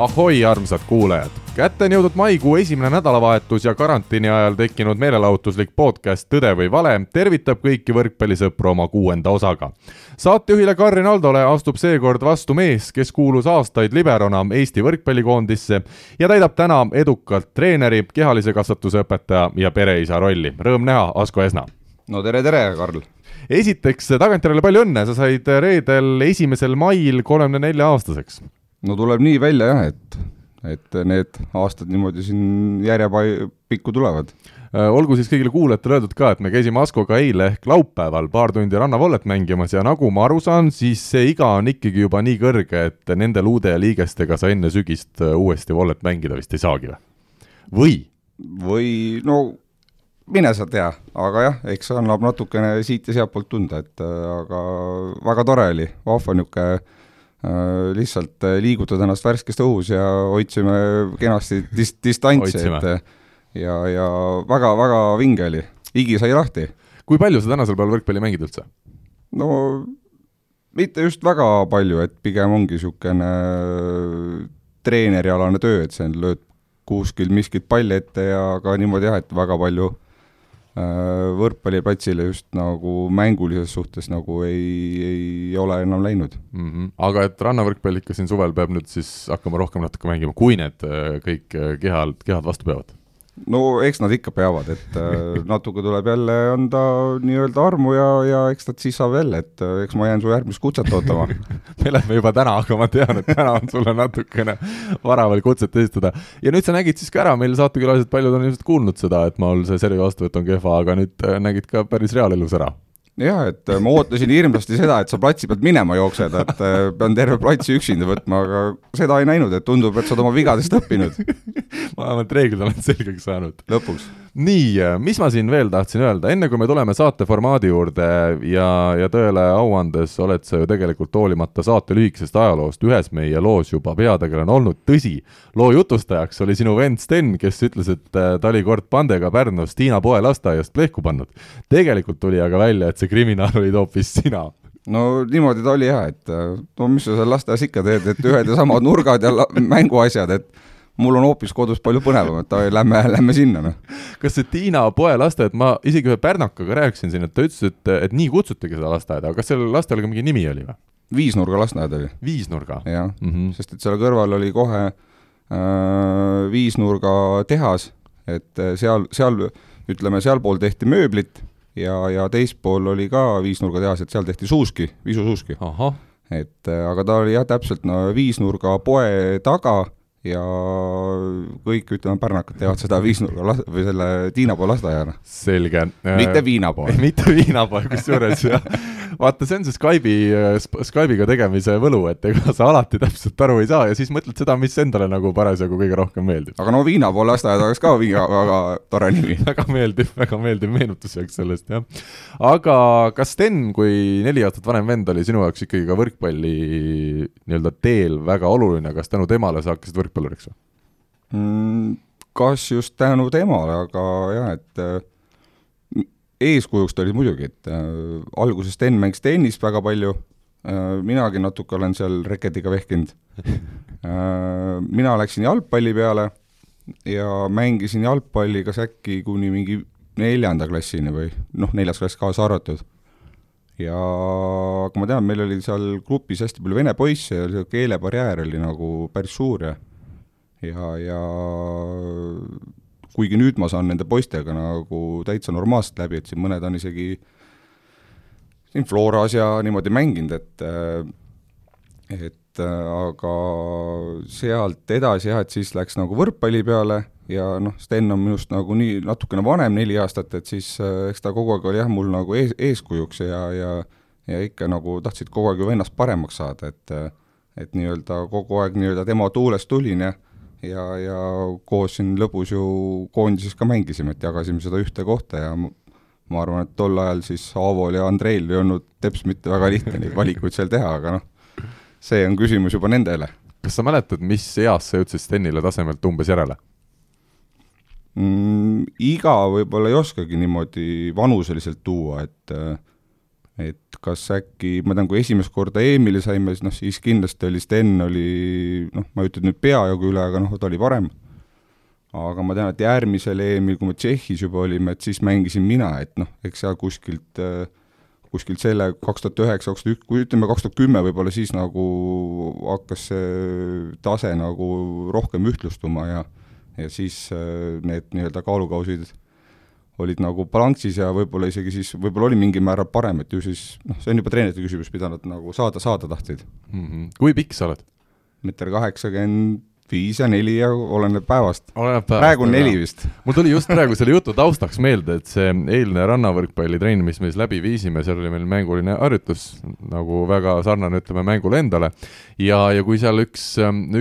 ahoi, armsad kuulajad! kätte on jõudnud maikuu esimene nädalavahetus ja karantiini ajal tekkinud meelelahutuslik podcast Tõde või vale tervitab kõiki võrkpallisõpru oma kuuenda osaga. saatejuhile Karin Aldole astub seekord vastu mees, kes kuulus aastaid liberona Eesti võrkpallikoondisse ja täidab täna edukalt treeneri, kehalise kasvatuse õpetaja ja pereisa rolli. Rõõm näha, Asko Esna! no tere, tere, Karl! esiteks tagantjärele palju õnne, sa said reedel, esimesel mail kolmekümne nelja aastaseks no tuleb nii välja jah, et, et need aastad niimoodi siin järjepikku tulevad. Äh, olgu siis kõigile kuulajatele öeldud ka, et me käisime Askoga eile ehk laupäeval paar tundi rannavollet mängimas ja nagu ma aru saan, siis see iga on ikkagi juba nii kõrge, et nende luude ja liigestega sa enne sügist äh, uuesti vollet mängida vist ei saagi või? või? või no mine sa tea, aga jah, eks annab natukene siit ja sealtpoolt tunda, et äh, aga väga tore oli, vahva niisugune lihtsalt äh, liigutada ennast värskes õhus ja hoidsime kenasti dis-, distantsi, et äh, ja, ja väga-väga vinge oli, higi sai lahti. kui palju sa tänasel päeval võrkpalli mängid üldse? no mitte just väga palju, et pigem ongi niisugune treenerialane töö, et sa lööd kuskil miskit palli ette ja ka niimoodi jah, et väga palju äh, Äh, võrkpalliplatsile just nagu mängulises suhtes nagu ei, ei ole enam läinud mm. -hmm. aga et rannavõrkpall ikka siin suvel peab nüüd siis hakkama rohkem natuke mängima, kui need äh, kõik äh, kehad, kehad vastu peavad? No eks nad ikka peavad, et äh, natuke tuleb jälle anda nii-öelda armu ja, ja eks nad siis saab jälle, et äh, eks ma jään su järgmist kutset ootama me lähme juba täna, aga ma tean, et täna on sulle natukene vara veel kutset esitada. ja nüüd sa nägid siis ka ära, meil saatekülalised, paljud on ilmselt kuulnud seda, et mul see servi vastuvõtt on kehva, aga nüüd äh, nägid ka päris reaalelus ära jah, et äh, ma ootasin hirmsasti seda, et sa platsi pealt minema jooksed, et äh, pean terve platsi üksinda võtma, aga seda ei näinud, et tundub, et sa oled oma vigadest õppinud ma vähemalt reeglid olen selgeks saanud. lõpuks. nii, mis ma siin veel tahtsin öelda, enne kui me tuleme saate formaadi juurde ja, ja tõele au andes oled sa ju tegelikult hoolimata saate lühikesest ajaloost ühes meie loos juba peategelane olnud, tõsi, loo jutustajaks oli sinu vend Sten, kes ütles, et äh, ta oli kord pandega Pärnus Tiina poe lasteaiast plehku pannud. tegelikult tuli aga välja, et see kriminaal olid hoopis sina no niimoodi ta oli jah, et no mis sa seal lasteaias ikka teed, et ühed ja samad nurgad ja mänguasjad, et mul on hoopis kodus palju põnevam, et lähme, lähme sinna, noh. kas see Tiina poe lasteaed, ma isegi ühe pärnakaga rääkisin siin, et ta ütles, et, et nii kutsutigi seda lasteaeda, aga kas sellel lasteaial ka mingi nimi oli või? viisnurga lasteaed oli. viisnurga? jah mm, -hmm. sest et seal kõrval oli kohe äh, viisnurga tehas, et äh, seal, seal ütleme, sealpool tehti mööblit ja, ja teispool oli ka viisnurga tehas, et seal tehti suuski, viisusuuski. et äh, aga ta oli jah, täpselt no viisnurga poe taga ja kõik, ütleme, pärnakad teevad seda viisnurga las-, või selle Tiinapoe lasteaiana. selge. mitte viinapoe mitte viinapoe, kusjuures jah. vaata, see on see Skype'i, Skype'iga tegemise võlu, et ega sa alati täpselt aru ei saa ja siis mõtled seda, mis endale nagu parasjagu kõige rohkem meeldib. aga no viinapoe lasteaed oleks ka väga, väga tore nimi väga meeldiv, väga meeldiv meenutus jääks sellest, jah. aga kas Sten, kui neli aastat vanem vend oli sinu jaoks ikkagi ka võrkpalli nii-öelda teel väga oluline, kas tänu temale sa hakkasid võrkpalli võrkpalluriks mm,? kas just tänu temale, aga jah, et äh, eeskujuks ta oli muidugi, et äh, alguses Sten mängis tennist väga palju äh,, minagi natuke olen seal reketiga vehkinud äh,. mina läksin jalgpalli peale ja mängisin jalgpalli kas äkki kuni mingi neljanda klassini või noh, neljas klass kaasa arvatud ja aga ma tean, meil oli seal grupis hästi palju vene poisse ja see keelebarjäär oli nagu päris suur ja ja, ja kuigi nüüd ma saan nende poistega nagu täitsa normaalselt läbi, et siin mõned on isegi siin Floras ja niimoodi mänginud, et et aga sealt edasi jah, et siis läks nagu võrkpalli peale ja noh, Sten on minust nagu nii natukene vanem, neli aastat, et siis eks ta kogu aeg oli jah, mul nagu ees, eeskujuks ja, ja ja ikka nagu tahtsid kogu aeg ju ennast paremaks saada, et et nii-öelda kogu aeg nii-öelda tema tuulest tulin ja ja, ja koos siin lõpus ju koondises ka mängisime, et jagasime seda ühte kohta ja ma arvan, et tol ajal siis Aavol ja Andreil ei olnud teps mitte väga lihtne neid valikuid seal teha, aga noh, see on küsimus juba nendele. kas sa mäletad, mis eas sa jõudsid Stenile tasemelt umbes järele mm,? Iga võib-olla ei oskagi niimoodi vanuseliselt tuua, et et kas äkki, ma tean, kui esimest korda EM-ile saime, siis noh, siis kindlasti oli Sten oli noh, ma ei ütle nüüd peajagu üle, aga noh, ta oli parem. aga ma tean, et järgmisel EM-il, kui me Tšehhis juba olime, et siis mängisin mina, et noh, eks seal kuskilt kuskilt selle kaks tuhat üheksa, kaks tuhat üks, kui ütleme kaks tuhat kümme võib-olla, siis nagu hakkas see tase nagu rohkem ühtlustuma ja ja siis need nii-öelda kaalukausid olid nagu balanssis ja võib-olla isegi siis, võib-olla oli mingil määral parem, et ju siis noh, see on juba treenerite küsimus, mida nad nagu saada, saada tahtsid mm. -hmm. kui pikk sa oled? meeter kaheksakümmend viis ja neli ja oleneb päevast. praegu on neli vist. mul tuli just praegu selle jutu taustaks meelde, et see eilne rannavõrkpallitrenn, mis me siis läbi viisime, seal oli meil mänguline harjutus nagu väga sarnane, ütleme, mängule endale. ja, ja kui seal üks,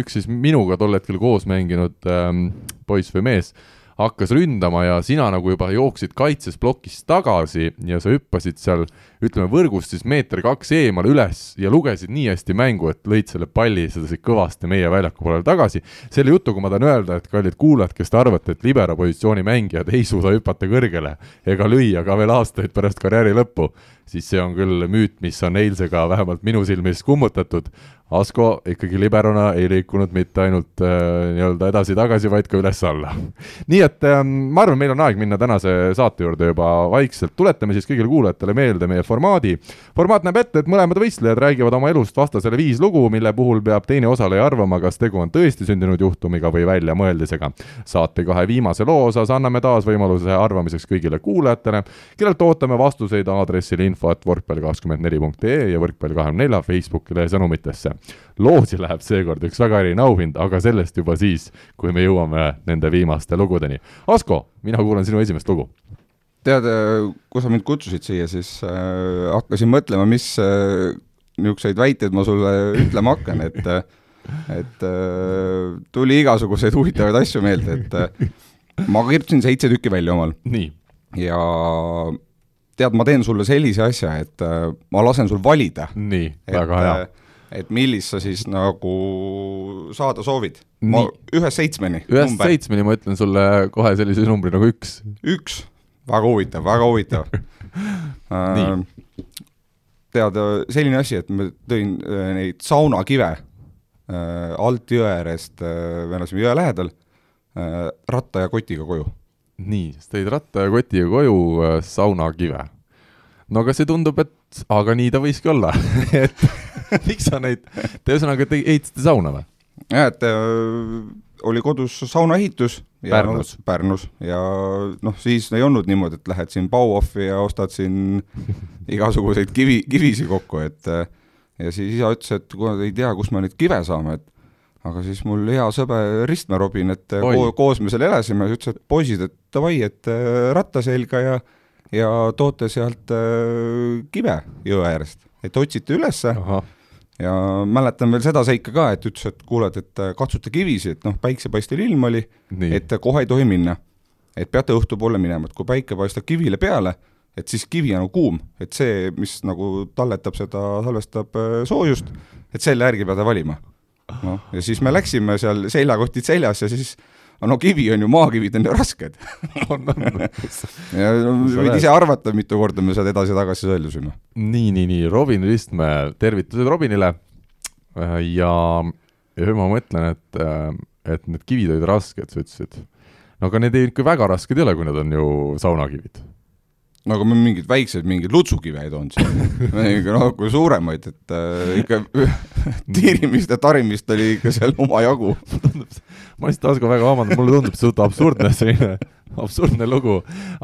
üks siis minuga tol hetkel koos mänginud ähm, poiss või mees hakkas ründama ja sina nagu juba jooksid kaitses plokist tagasi ja sa hüppasid seal, ütleme võrgust siis meeter kaks eemale üles ja lugesid nii hästi mängu, et lõid selle palli sedasi kõvasti meie väljaku poolele tagasi. selle jutuga ma tahan öelda, et kallid kuulajad, kes te arvate, et libero positsiooni mängijad ei suuda hüpata kõrgele ega lüüa ka veel aastaid pärast karjääri lõppu, siis see on küll müüt, mis on eilsega vähemalt minu silmis kummutatud, Asko ikkagi liberona ei liikunud mitte ainult äh, nii-öelda edasi-tagasi, vaid ka üles-alla. nii et äh, ma arvan, meil on aeg minna tänase saate juurde juba vaikselt, tuletame siis kõigile kuulajatele meelde meie formaadi. formaat näeb ette, et mõlemad võistlejad räägivad oma elust vastasele viis lugu, mille puhul peab teine osaleja arvama, kas tegu on tõesti sündinud juhtumiga või väljamõeldisega. saate kahe viimase loo osas anname taas võimaluse arvamiseks kõigile kuulajatele, kellelt ootame vastuseid aadressil info et võrkpall kakskümmend neli punkt ee ja võrkpall kahekümne nelja Facebookile sõnumitesse loosi läheb seekord üks väga eriline auhind, aga sellest juba siis, kui me jõuame nende viimaste lugudeni. Asko, mina kuulan sinu esimest lugu. tead, kui sa mind kutsusid siia, siis äh, hakkasin mõtlema, mis äh, niisuguseid väiteid ma sulle ütlema hakkan, et et äh, tuli igasuguseid huvitavaid asju meelde, et äh, ma kirjutasin seitse tükki välja omal. ja tead, ma teen sulle sellise asja, et äh, ma lasen sul valida. nii, väga hea äh, et millist sa siis nagu saada soovid? ma ühest seitsmeni. ühest number. seitsmeni ma ütlen sulle kohe sellise numbri nagu üks. üks, väga huvitav, väga huvitav äh, tead, selline asi, et ma tõin äh, neid saunakive äh, alt jõe äärest me elasime jõe lähedal äh,, ratta ja kotiga koju. nii, sa tõid ratta ja kotiga koju saunakive. no aga see tundub, et aga nii ta võiski olla et miks sa neid, te ühesõnaga te ehitasite sauna või? jah, et äh, oli kodus saunaehitus. Pärnus. Pärnus ja noh, siis ei olnud niimoodi, et lähed siin Bauhofi ja ostad siin igasuguseid kivi, kivisi kokku, et äh, ja siis isa ütles, et kuule, ei tea, kust me neid kive saame, et aga siis mul hea sõber Ristme Robin, et äh, ko koos me seal elasime, ütles, et poisid, et davai, et äh, ratta selga ja ja toote sealt äh, kive jõe äärest, et otsite ülesse ja mäletan veel seda seika ka, et ütles, et kuuled, et äh, katsute kivisi, et noh, päiksepaistel ilm oli, et kohe ei tohi minna. et peate õhtupoole minema, et kui päike paistab kivile peale, et siis kivi on nagu kuum, et see, mis nagu talletab seda, salvestab äh, soojust, et selle järgi peate valima. noh, ja siis me läksime seal seljakotid seljas ja siis no kivi on ju, maakivid on ju rasked. Ja võid ise arvata, mitu korda me sealt edasi-tagasi sõeldusime. nii, nii, nii, Robin Ristmäe, tervitused Robinile. Äh, ja, ja ma mõtlen, et, äh, et need kivid olid rasked, sa ütlesid. no aga need ei, ikka väga rasked ei ole, kui need on ju saunakivid. No aga me mingeid väikseid, mingeid lutsukive ei toonud siin ikka noh, kui suuremaid, et äh, ikka tiirimist ja tarimist oli ikka seal omajagu ma lihtsalt Asko väga vabandan, mulle tundub see suht absurdne, selline absurdne lugu,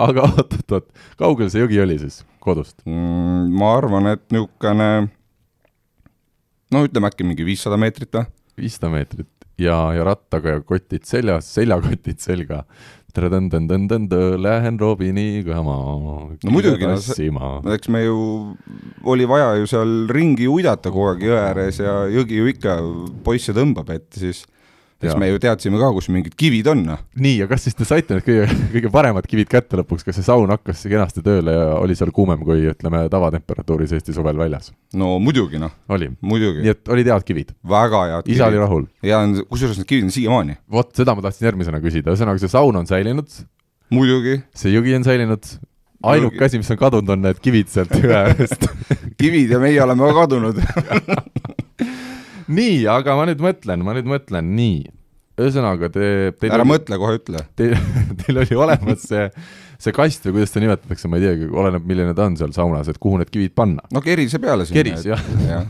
aga oot-oot-oot, kaugel see jõgi oli siis kodust mm,? ma arvan, et niisugune no ütleme äkki mingi viissada meetrit või? viissada meetrit ja, ja rattaga ja kotid seljas, seljakotid selga lähen Robiniga maa. no muidugi, no eks me ju, oli vaja ju seal ringi uidata kogu aeg jõe ääres ja jõgi ju ikka poisse tõmbab, et siis eks me ju teadsime ka, kus mingid kivid on, noh. nii, ja kas siis te saite need kõige, kõige paremad kivid kätte lõpuks, kas see saun hakkas kenasti tööle ja oli seal kuumem kui ütleme, tavatemperatuuris Eesti suvel väljas? no muidugi, noh. oli? nii et olid head kivid? väga head isa oli rahul? ja kusjuures need kivid on siiamaani. vot, seda ma tahtsin järgmisena küsida, ühesõnaga see saun on säilinud? muidugi. see jõgi on säilinud? ainuke asi, mis on kadunud, on need kivid sealt jõe äärest kivid ja meie oleme ka kadunud nii, aga ma nüüd mõtlen, ma nüüd mõtlen, nii. ühesõnaga, te ära oli, mõtle, kohe ütle. Teil, teil oli olemas see, see kast või kuidas seda nimetatakse, ma ei teagi, oleneb, milline ta on seal saunas, et kuhu need kivid panna. no kerise peale sinna. keris, jah ja.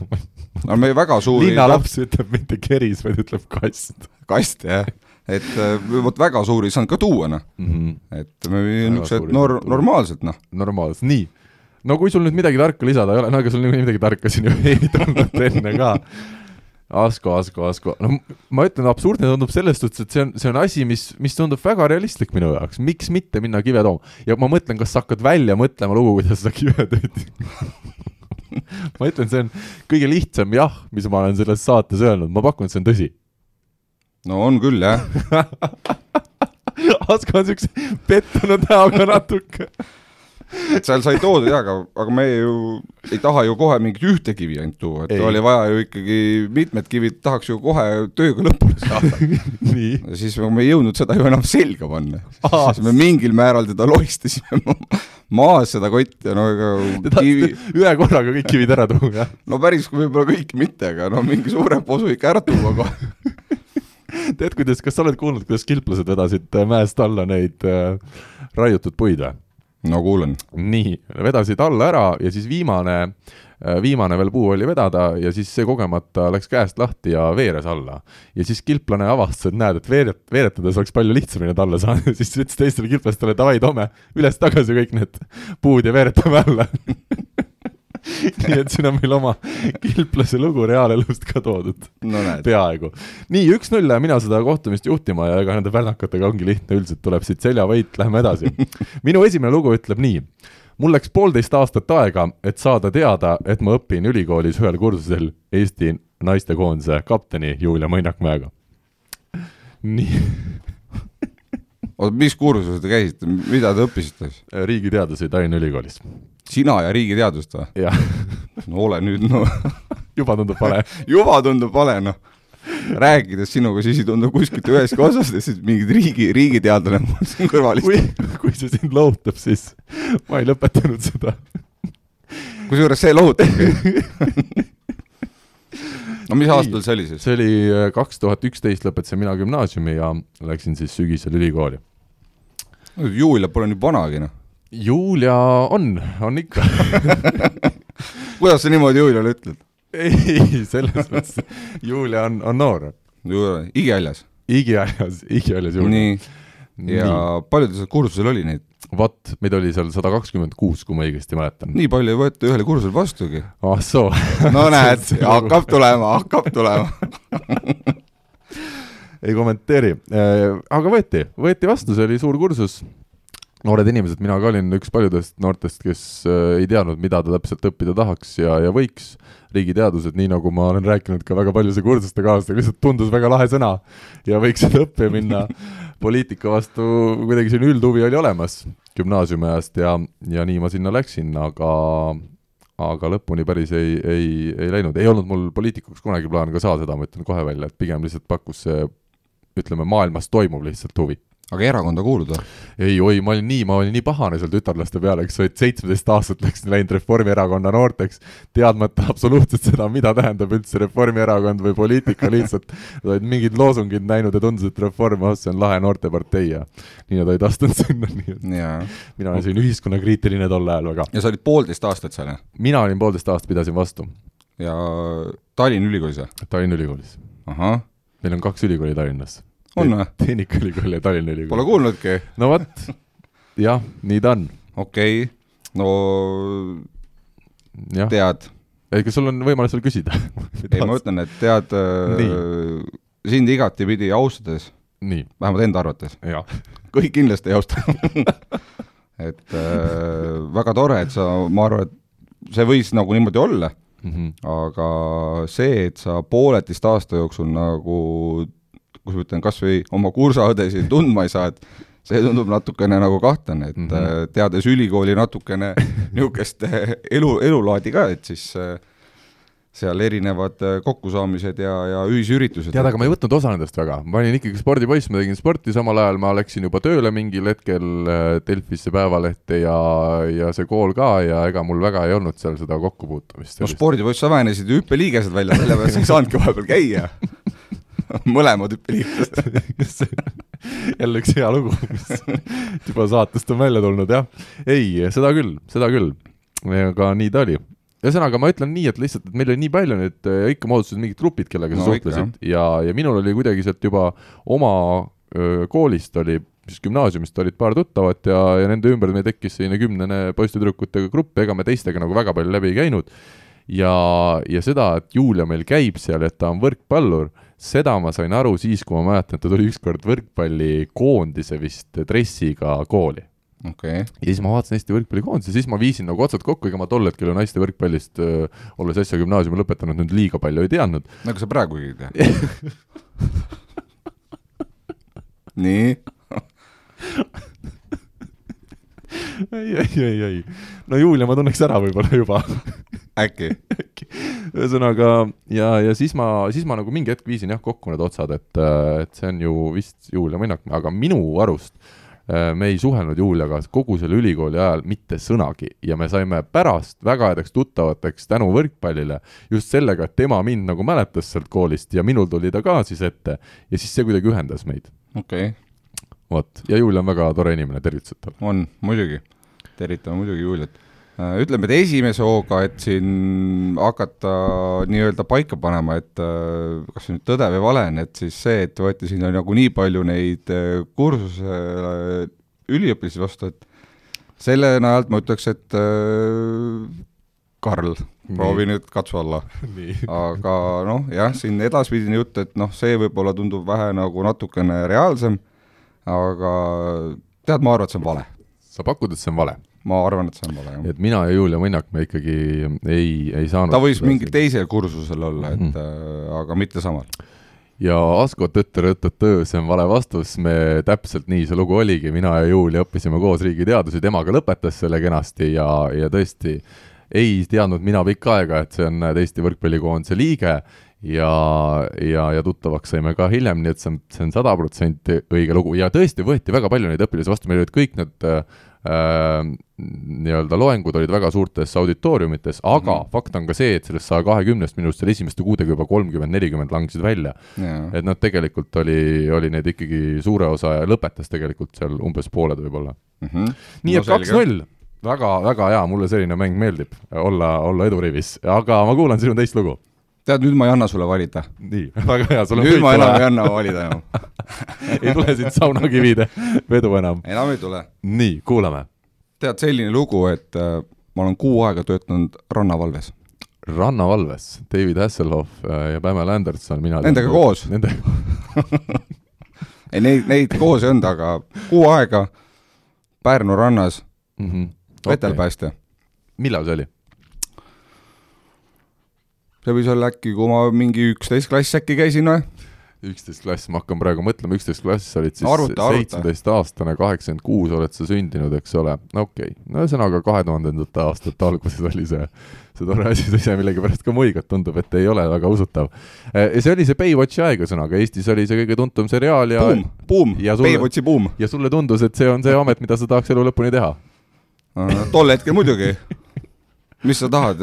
no me väga suuri linnalaps ütleb mitte keris, vaid ütleb kast. kast, jah et äh, vot väga suuri ei saanud ka tuua, noh mm -hmm.. et niisugused nor-, normaalsed, noh. normaalsed, nii. no kui sul nüüd midagi tarka lisada ei ole, no ega sul niikuinii midagi tarka siin ju ei tulnud enne ka Asko, Asko, Asko, no ma ütlen, absurdne tundub selles suhtes, et see on, see on asi, mis, mis tundub väga realistlik minu jaoks, miks mitte minna kive tooma. ja ma mõtlen, kas sa hakkad välja mõtlema lugu, kuidas seda kive tehti ma ütlen, see on kõige lihtsam jah, mis ma olen selles saates öelnud, ma pakun, et see on tõsi. no on küll, jah. Asko on siukse pettunud näoga natuke seal sai toodud jaa, aga, aga me ju ei taha ju kohe mingit ühte kivi ainult tuua, et ei. oli vaja ju ikkagi mitmed kivid tahaks ju kohe tööga lõpule saada ja siis me ei jõudnud seda ju enam selga panna. siis me mingil määral teda lohistasime maas seda kotti ja no ega kivi... ühe korraga kõik kivid ära tuua, jah? no päris võib-olla kõiki mitte, aga no mingi suurem posu ikka ära tuua kohe tead, kuidas, kas sa oled kuulnud, kuidas kilplased vedasid mäest alla neid äh, raiutud puid või? No kuulen. nii, vedasid alla ära ja siis viimane, äh, viimane veel puu oli vedada ja siis see kogemata läks käest lahti ja veeres alla. ja siis kilplane avastas, et näed, et veeret-, veeretades oleks palju lihtsamini need alla saada siis ütles teistele kilplastele, davai, toome üles-tagasi kõik need puud ja veeretame alla nii et siin on meil oma kilplase lugu reaalelust ka toodud no,. peaaegu. nii, üks-null lähen mina seda kohtumist juhtima ja ega nende välnakatega ongi lihtne, üldiselt tuleb siit seljavõit, lähme edasi. minu esimene lugu ütleb nii mul läks poolteist aastat aega, et saada teada, et ma õpin ülikoolis ühel kursusel Eesti naistekoondise kapteni Julia Mõinakmäega. nii oota, mis kursusel te käisite, mida te õppisite siis? riigiteadusi Tallinna Ülikoolis sina ja riigiteadust või? jah. no ole nüüd, no juba tundub vale juba tundub vale, noh. rääkides sinuga, siis ei tundu kuskilt ühestki osast siis mingid riigi, riigiteadlane mul siin kõrval istub. kui, kui see sind lohutab, siis ma ei lõpetanud seda. kusjuures see lohutabki no mis aastal see oli siis? see oli äh, kaks tuhat üksteist lõpetasin mina gümnaasiumi ja läksin siis sügisel ülikooli. Julia pole nüüd vanagi, noh Julia on, on ikka kuidas sa niimoodi Juliale ütled? ei, selles mõttes, Julia on, on noor. igihaljas? igihaljas, igihaljas Julia. nii, ja nii. palju teil seal kursusel oli neid? Vot, meid oli seal sada kakskümmend kuus, kui ma õigesti mäletan. nii palju ei võeta ühele kursusele vastugi. ah soo no näed, hakkab tulema, hakkab tulema ei kommenteeri, äh, aga võeti, võeti vastu, see oli suur kursus noored inimesed, mina ka olin üks paljudest noortest, kes äh, ei teadnud, mida ta täpselt õppida tahaks ja, ja võiks. riigiteadused, nii nagu ma olen rääkinud ka väga paljude kursustekaaslastega, lihtsalt tundus väga lahe sõna ja võiks seda õppima minna. poliitika vastu kuidagi selline üldhuvi oli olemas gümnaasiumi ajast ja, ja nii ma sinna läksin, aga aga lõpuni päris ei, ei, ei läinud, ei olnud mul poliitikuks kunagi plaan ka saada, seda ma ütlen kohe välja, et pigem lihtsalt pakkus see ütleme, maailmas toimuv lihtsalt huvi aga erakonda kuulud või? ei, oi, ma olin nii, ma olin nii pahane seal tütarlaste peale, kes olid seitsmeteist aastat läksin läinud Reformierakonna noorteks, teadmata absoluutselt seda, mida tähendab üldse Reformierakond või poliitika, lihtsalt nad olid mingid loosungid näinud ja tundus, et Reform, oh, see on lahe noortepartei ja nii nad olid astunud sinna, nii et ja. mina olin selline ühiskonnakriitiline tol ajal väga. ja sa olid poolteist aastat seal, jah? mina olin poolteist aastat, pidasin vastu. ja Tallinna Ülikoolis või? Tallinna Ülikoolis. meil on kaks ülikooli Tallinnas on või? Tehnikaülikool ja Tallinna Ülikool. Pole kuulnudki. no vot, jah, nii ta on. okei okay., no ja. tead. ei, kas sul on võimalus veel küsida ei, ma ütlen, et tead, äh, sind igatipidi austades, vähemalt enda arvates, kõik kindlasti ei austa et äh, väga tore, et sa, ma arvan, et see võis nagu niimoodi olla mm, -hmm. aga see, et sa pooleteist aasta jooksul nagu kus ma ütlen, kas või oma kursaõdesid tundma ei saa, et see tundub natukene nagu kahtlane, et mm -hmm. teades ülikooli natukene niisugust elu, elulaadi ka, et siis äh, seal erinevad äh, kokkusaamised ja, ja ühisüritused. tead, aga ma ei võtnud osa nendest väga, ma olin ikkagi spordipoiss, ma tegin sporti, samal ajal ma läksin juba tööle mingil hetkel äh, Delfisse Päevalehte ja, ja see kool ka ja ega mul väga ei olnud seal seda kokkupuutumist. no spordipoiss, sa vähenesid ju hüppeliigesed välja, sellepärast ei saanudki vahepeal käia mõlemad hüppeliiglased jälle üks hea lugu, mis juba saatest on välja tulnud, jah. ei, seda küll, seda küll. aga nii ta oli ühesõnaga, ma ütlen nii, et lihtsalt, et meil oli nii palju nüüd äh, ikka moodustasid mingid grupid, kellega sa no, suhtlesid ikka, ja, ja minul oli kuidagi sealt juba oma öö, koolist oli, siis gümnaasiumist olid paar tuttavat ja, ja nende ümber meil tekkis selline kümnene poiste-tüdrukutega grupp, ega me teistega nagu väga palju läbi ei käinud. ja, ja seda, et Julia meil käib seal, et ta on võrkpallur, seda ma sain aru siis, kui ma mäletan, et ta tuli ükskord võrkpallikoondise vist dressiga kooli. Okay.. ja siis ma vaatasin Eesti võrkpallikoondise, siis ma viisin nagu otsad kokku, ega ma tol hetkel ju naiste võrkpallist olles äsja gümnaasiumi lõpetanud, nüüd liiga palju ei teadnud. no aga sa praegugi ei tea. Nii. Ei, ei, ei, ei. no Julia ma tunneks ära võib-olla juba äkki. Ühesõnaga ja, ja siis ma, siis ma nagu mingi hetk viisin jah kokku need otsad, et, et see on ju vist Julia Minnak, aga minu arust äh, me ei suhelnud Juliaga kogu selle ülikooli ajal mitte sõnagi. Ja me saime pärast väga headeks tuttavateks tänu võrkpallile just sellega, et tema mind nagu mäletas sealt koolist ja minul tuli ta ka siis ette. Ja siis see kuidagi ühendas meid. okei. Okay.. vot, ja Julia on väga tore inimene, tervitused talle. on, muidugi. tervitame muidugi Juliat ütleme, et esimese hooga, et siin hakata nii-öelda paika panema, et äh, kas see nüüd tõde või vale on, et siis see, et võeti sinna nagu nii palju neid äh, kursuse üliõpilasi vastu, et selle najalt ma ütleks, et Karl, proovi nüüd katsu alla. aga noh, jah, siin edaspidine jutt, et noh, see võib-olla tundub vähe nagu natukene reaalsem, aga tead, ma arvan, et see on vale. sa pakud, et see on vale? Ma arvan, et see on vale, jah. et mina ja Julia Mõnnak, me ikkagi ei, ei saanud ta võis mingil teisel kursusel olla, et mm -hmm. aga mitte samal. ja Asko tõtt-tõtt-tõtt, see on vale vastus, me täpselt nii see lugu oligi, mina ja Julia õppisime koos riigiteadusi, temaga lõpetas selle kenasti ja, ja tõesti ei teadnud mina pikka aega, et see on Eesti võrkpallikoondise liige ja, ja, ja tuttavaks saime ka hiljem, nii et see on, see on sada protsenti õige lugu ja tõesti võeti väga palju neid õpilasi vastu, meil olid kõik need äh, Äh, nii-öelda loengud olid väga suurtes auditooriumites, aga mm -hmm. fakt on ka see, et sellest saja kahekümnest minust seal esimeste kuudega juba kolmkümmend, nelikümmend langesid välja. Yeah.. et noh, tegelikult oli, oli neid ikkagi suure osa ja lõpetas tegelikult seal umbes pooled võib-olla. Mm. -hmm. nii no, et kaks-null, väga, väga hea, mulle selline mäng meeldib, olla, olla edurivis, aga ma kuulan sinu teist lugu tead, nüüd ma ei anna sulle valida. nii, väga hea, sul on nüüd ma enam ei anna valida enam ei tule siit saunakivide vedu enam? enam ei tule. nii, kuulame. tead, selline lugu, et äh, ma olen kuu aega töötanud rannavalves. rannavalves, David Hasselhoff äh, ja Pamela Anderson, mina Nendega tean, koos Nende ei, neid, neid koos ei olnud, aga kuu aega Pärnu rannas mm -hmm. vetelpäästja okay.. millal see oli? See võis olla äkki, kui ma mingi üksteist klass äkki käisin või? üksteist klass, ma hakkan praegu mõtlema, üksteist klass olid siis seitsmeteistaastane, kaheksakümmend kuus oled sa sündinud, eks ole, okei okay., no ühesõnaga kahe tuhandendate aastate alguses oli see, see tore asi, sa ise millegipärast ka muigad, tundub, et ei ole väga usutav. ja see oli see Baywatchi aeg, ühesõnaga Eestis oli see kõige tuntum seriaal ja buum, buum, Baywatchi buum. ja sulle tundus, et see on see amet, mida sa tahaks elu lõpuni teha tol hetkel muidugi mis sa tahad,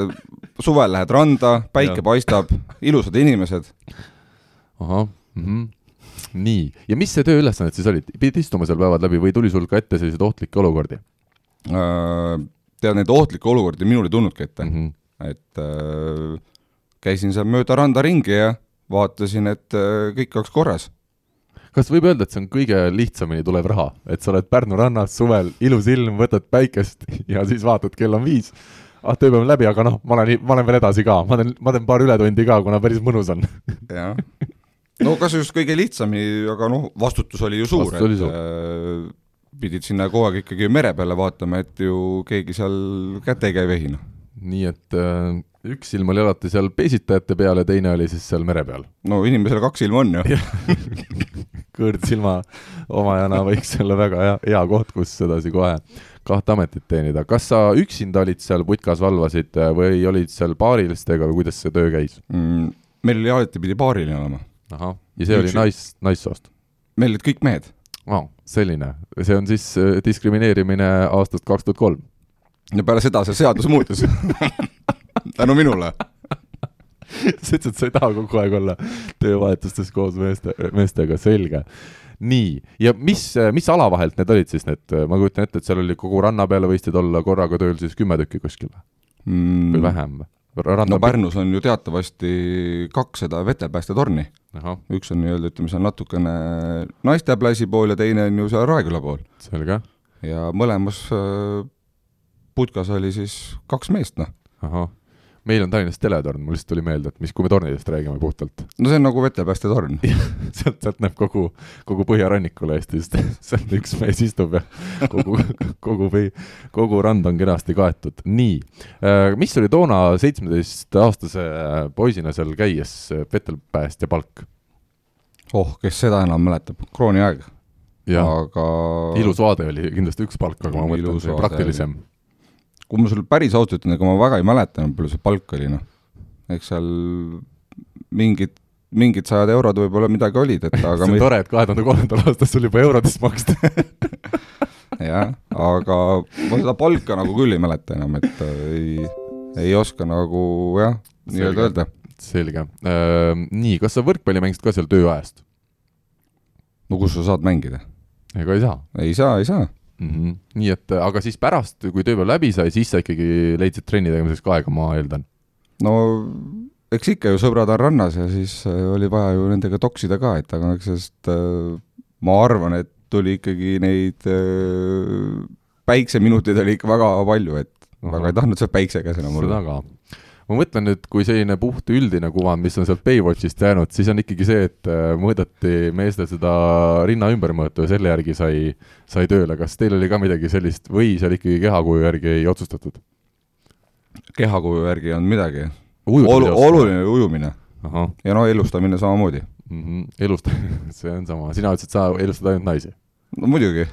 suvel lähed randa, päike paistab, ilusad inimesed. ahah mm, -hmm. nii, ja mis see tööülesanded siis olid, pidid istuma seal päevad läbi või tuli sul ka ette selliseid ohtlikke olukordi äh,? tead, neid ohtlikke olukordi minul ei tulnudki ette mm, -hmm. et äh, käisin seal mööda randa ringi ja vaatasin, et äh, kõik oleks korras kas võib öelda, et see on kõige lihtsamini tulev raha, et sa oled Pärnu rannas suvel, ilus ilm, võtad päikest ja siis vaatad, kell on viis ah, tööpäev on läbi, aga noh, ma olen, ma olen veel edasi ka, ma teen, ma teen paar ületundi ka, kuna päris mõnus on. jah, no kas just kõige lihtsamini, aga noh, vastutus oli ju suur, et suur. Äh, pidid sinna kogu aeg ikkagi mere peale vaatama, et ju keegi seal käte ei vehina. nii et äh, üks silm oli alati seal peesitajate peal ja teine oli siis seal mere peal. no inimesel kaks silma on ju kõõrdsilma omajana võiks olla väga hea, hea koht, kus sedasi kohe kahte ametit teenida. kas sa üksinda olid seal putkas, valvasid või olid seal paarilistega või kuidas see töö käis mm,? meil oli alati pidi paariline olema. ahah, ja see Üks... oli nais, naissoost? meil olid kõik mehed oh,. selline, see on siis äh, diskrimineerimine aastast kaks tuhat kolm. ja peale seda see seadus muutus tänu minule sa ütlesid, sa ei taha kogu aeg olla töövahetustes koos meeste, meestega, selge nii, ja mis, mis ala vahelt need olid siis need, ma kujutan ette, et seal oli kogu ranna peale võisid olla korraga tööl siis kümme tükki kuskil mm. või vähem? no Pärnus on ju teatavasti kaks seda vetelpäästetorni. üks on nii-öelda, ütleme seal natukene naisteplassi pool ja teine on ju seal Raeküla pool. selge. ja mõlemas äh, putkas oli siis kaks meest, noh. Meil on Tallinnas teletorn, mul lihtsalt tuli meelde, et mis, kui me tornidest räägime puhtalt. no see on nagu vetepäästetorn sealt, sealt näeb kogu, kogu põhjarannikule Eestist, sealt üks mees istub ja kogu, kogu, kogu rand on kenasti kaetud. nii, äh, mis oli toona seitsmeteistaastase poisina seal käies vetelpäästja palk? oh, kes seda enam mäletab, krooniaeg. aga ilus vaade oli kindlasti üks palk, aga ma mõtlen, see praktilisem oli kui ma sulle päris ausalt ütlen, ega ma väga ei mäleta, palju see palk oli, noh. eks seal mingid, mingid sajad eurod võib-olla midagi olid, et aga see on tore, et kahe tuhande kolmandal aastal sul juba eurodes maksti jah, aga ma seda palka nagu küll ei mäleta enam, et äh, ei, ei oska nagu jah, nii-öelda öelda. selge äh,. Nii, kas sa võrkpalli mängisid ka seal tööajast? no kus sa saad mängida? ega ei saa? ei saa, ei saa mm. -hmm. nii et, aga siis pärast, kui tööpäev läbi sai, siis sa ikkagi leidsid trenni tegemiseks ka aega, ma eeldan? no eks ikka ju sõbrad on rannas ja siis äh, oli vaja ju nendega toksida ka, et aga eks sellest äh, ma arvan, et tuli ikkagi neid äh, päikseminuteid oli ikka väga palju, et Aha. väga ei tahtnud seal päikse käes enam olla. seda ka ma mõtlen nüüd, kui selline puht üldine kuvand, mis on sealt Baywatchist jäänud, siis on ikkagi see, et äh, mõõdeti meestel seda rinna ümbermõõtu ja selle järgi sai, sai tööle. kas teil oli ka midagi sellist või seal ikkagi kehakuju järgi ei otsustatud? kehakuju järgi ei olnud midagi. Olu, oluline ujumine. ja no elustamine samamoodi mm. -hmm. elustamine, see on sama, sina ütlesid, sa elustad ainult naisi? no muidugi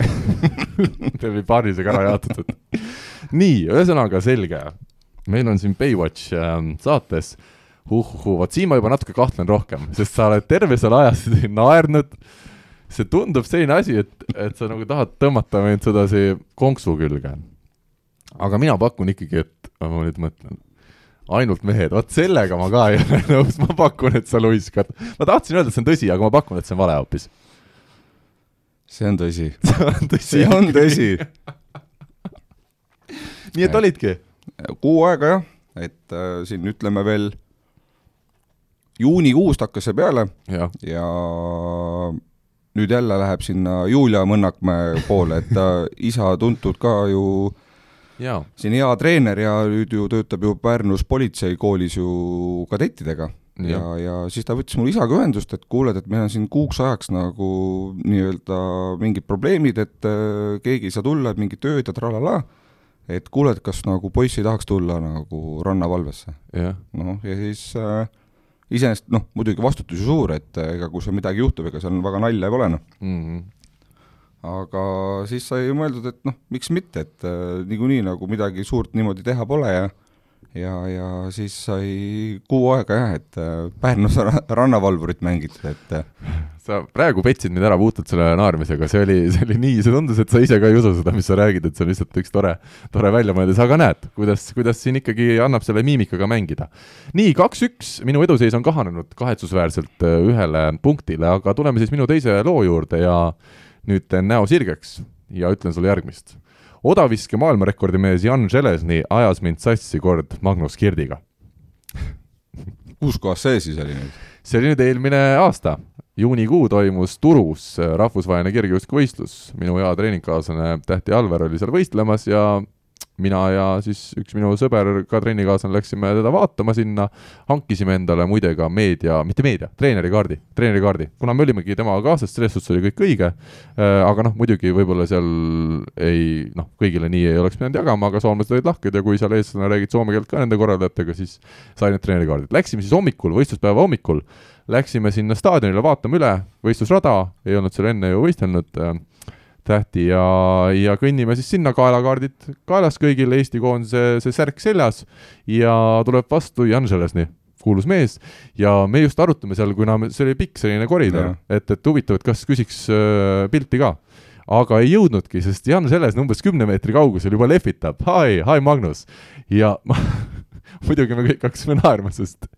Teil oli paarisega ära jaotatud nii, ühesõnaga selge, meil on siin Baywatch äh, saates uhuhu, vot siin ma juba natuke kahtlen rohkem, sest sa oled terve selle aja naernud. see tundub selline asi, et, et sa nagu tahad tõmmata meid sedasi konksu külge. aga mina pakun ikkagi, et ma nüüd mõtlen, ainult mehed, vot sellega ma ka ei ole nõus, ma pakun, et sa luiskad. ma tahtsin öelda, et see on tõsi, aga ma pakun, et see on vale hoopis. see on tõsi. see on tõsi. see on tõsi nii et olidki kuu aega jah, et äh, siin ütleme veel juunikuust hakkas see peale ja, ja nüüd jälle läheb sinna Julia Mõnnakmäe poole, et ta isa tuntud ka ju ja. siin hea treener ja nüüd ju töötab ju Pärnus politseikoolis ju kadettidega. ja, ja, ja siis ta võttis mul isaga ühendust, et kuuled, et meil on siin kuuks ajaks nagu nii-öelda mingid probleemid, et äh, keegi ei saa tulla, et mingid tööd ja tralala et kuule, et kas nagu poiss ei tahaks tulla nagu rannavalvesse yeah.. noh, ja siis äh, iseenesest noh, muidugi vastutus ju suur, et äh, ega kui seal midagi juhtub, ega seal väga nalja pole noh mm. -hmm. aga siis sai mõeldud, et noh, miks mitte, et äh, niikuinii nagu midagi suurt niimoodi teha pole ja ja, ja siis sai kuu aega jah, et äh, Pärnus rannavalvurit mängitud, et äh, sa praegu petsid mind ära puhtalt selle naermisega, see oli, see oli nii, see tundus, et sa ise ka ei usu seda, mis sa räägid, et see on lihtsalt üks tore, tore väljamõeldis, aga näed, kuidas, kuidas siin ikkagi annab selle miimikaga mängida. nii, kaks-üks, minu eduseis on kahanenud kahetsusväärselt äh, ühele punktile, aga tuleme siis minu teise loo juurde ja nüüd teen näo sirgeks ja ütlen sulle järgmist. Odaviske maailmarekordimees Jan Železny ajas mind sassi kord Magnus Kirdiga. Kus kohas see siis oli nüüd? see oli nüüd eelmine aasta, juunikuu toimus Turus rahvusvaheline kergejõustikuvõistlus, minu hea treeningkaaslane Tähti Alver oli seal võistlemas ja mina ja siis üks minu sõber, ka trennikaaslane, läksime teda vaatama sinna, hankisime endale muide ka meedia, mitte meedia, treenerikaardi, treenerikaardi, kuna me olimegi temaga kaasas, selles suhtes oli kõik õige. Äh,, aga noh, muidugi võib-olla seal ei noh, kõigile nii ei oleks pidanud jagama, aga soomlased olid lahked ja kui seal eestlane räägid soome keelt ka nende korraldajatega, siis sai need treenerikaardid. Läksime siis hommikul, võistluspäeva hommikul. Läksime sinna staadionile vaatama üle, võistlusrada, ei olnud seal enne ju võistelnud äh, tähti ja, ja kõnnime siis sinna, kaelakaardid kaelas kõigil, Eesti koondise see särk seljas ja tuleb vastu Jan Želesni, kuulus mees, ja me just arutame seal, kuna me, see oli pikk selline koridor, et, et huvitav, et kas küsiks äh, pilti ka. Aga ei jõudnudki, sest Jan Želesni umbes kümne meetri kaugusel juba lehvitab, hai, hai Magnus. ja muidugi me kõik hakkasime naerma, sest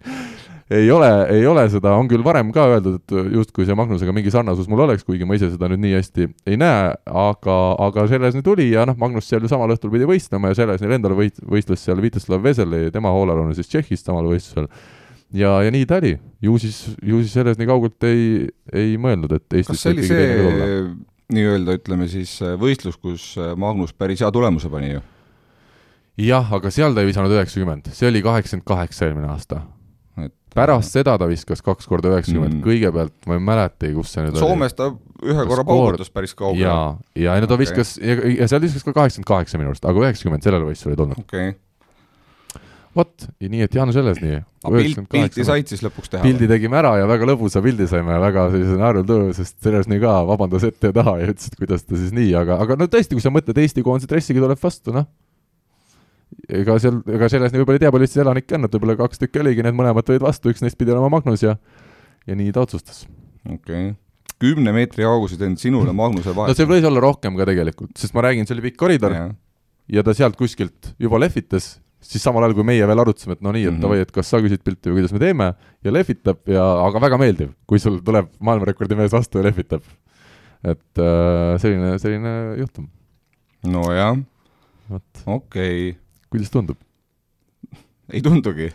ei ole, ei ole seda, on küll varem ka öeldud, et justkui see Magnusega mingi sarnasus mul oleks, kuigi ma ise seda nüüd nii hästi ei näe, aga, aga Železny tuli ja noh, Magnus seal ju samal õhtul pidi võistlema ja Železnil endal võit-, võistles seal Viteslav Veseli, tema hoolealune siis Tšehhist samal võistlusel. ja, ja nii ta oli, ju siis, ju siis Železni kaugelt ei, ei mõelnud, et Eestis kas see oli see nii-öelda ütleme siis võistlus, kus Magnus päris hea tulemuse pani ju? jah, aga seal ta ei visanud üheksakümmend, see oli kaheksakümmend kaheksa eelmine aasta pärast seda ta viskas kaks korda üheksakümmend mm., kõigepealt ma ei mäletagi, kus see nüüd Soomes oli. Soomes ta ühe korra paugutas päris kaugele. jaa, ja ei no ta okay. viskas, ja, ja seal viskas ka kaheksakümmend kaheksa minu arust, aga üheksakümmend sellel võistlusel ei tulnud. okei okay. vot, nii et Jaan Selles nii. Pilt, pilti said siis lõpuks teha? pildi tegime ära ja väga lõbusa pildi saime, väga sellise naerultöö, sest Selles nii ka vabandas ette ja taha ja ütles, et kuidas ta siis nii, aga, aga no tõesti, kui sa mõtled Eesti koondise dressiga tuleb vastu, noh ega seal, ega selles võib-olla ei tea, palju Eestis elanikke on, et võib-olla kaks tükki oligi, need mõlemad tulid vastu, üks neist pidi olema Magnus ja ja nii ta otsustas. okei okay. kümne meetri kaugused on sinule Magnuse vahel? no see võis olla rohkem ka tegelikult, sest ma räägin, see oli pikk koridor ja, ja ta sealt kuskilt juba lehvitas, siis samal ajal, kui meie veel arutasime, et no nii, et mhm. davai mm -hmm., et kas sa küsid pilti või kuidas me teeme, ja lehvitab ja, aga väga meeldiv, kui sul tuleb maailmarekordi mees vastu ja lehvitab. et äh, selline, selline juhtum. nojah, okei okay kuidas tundub? ei tundugi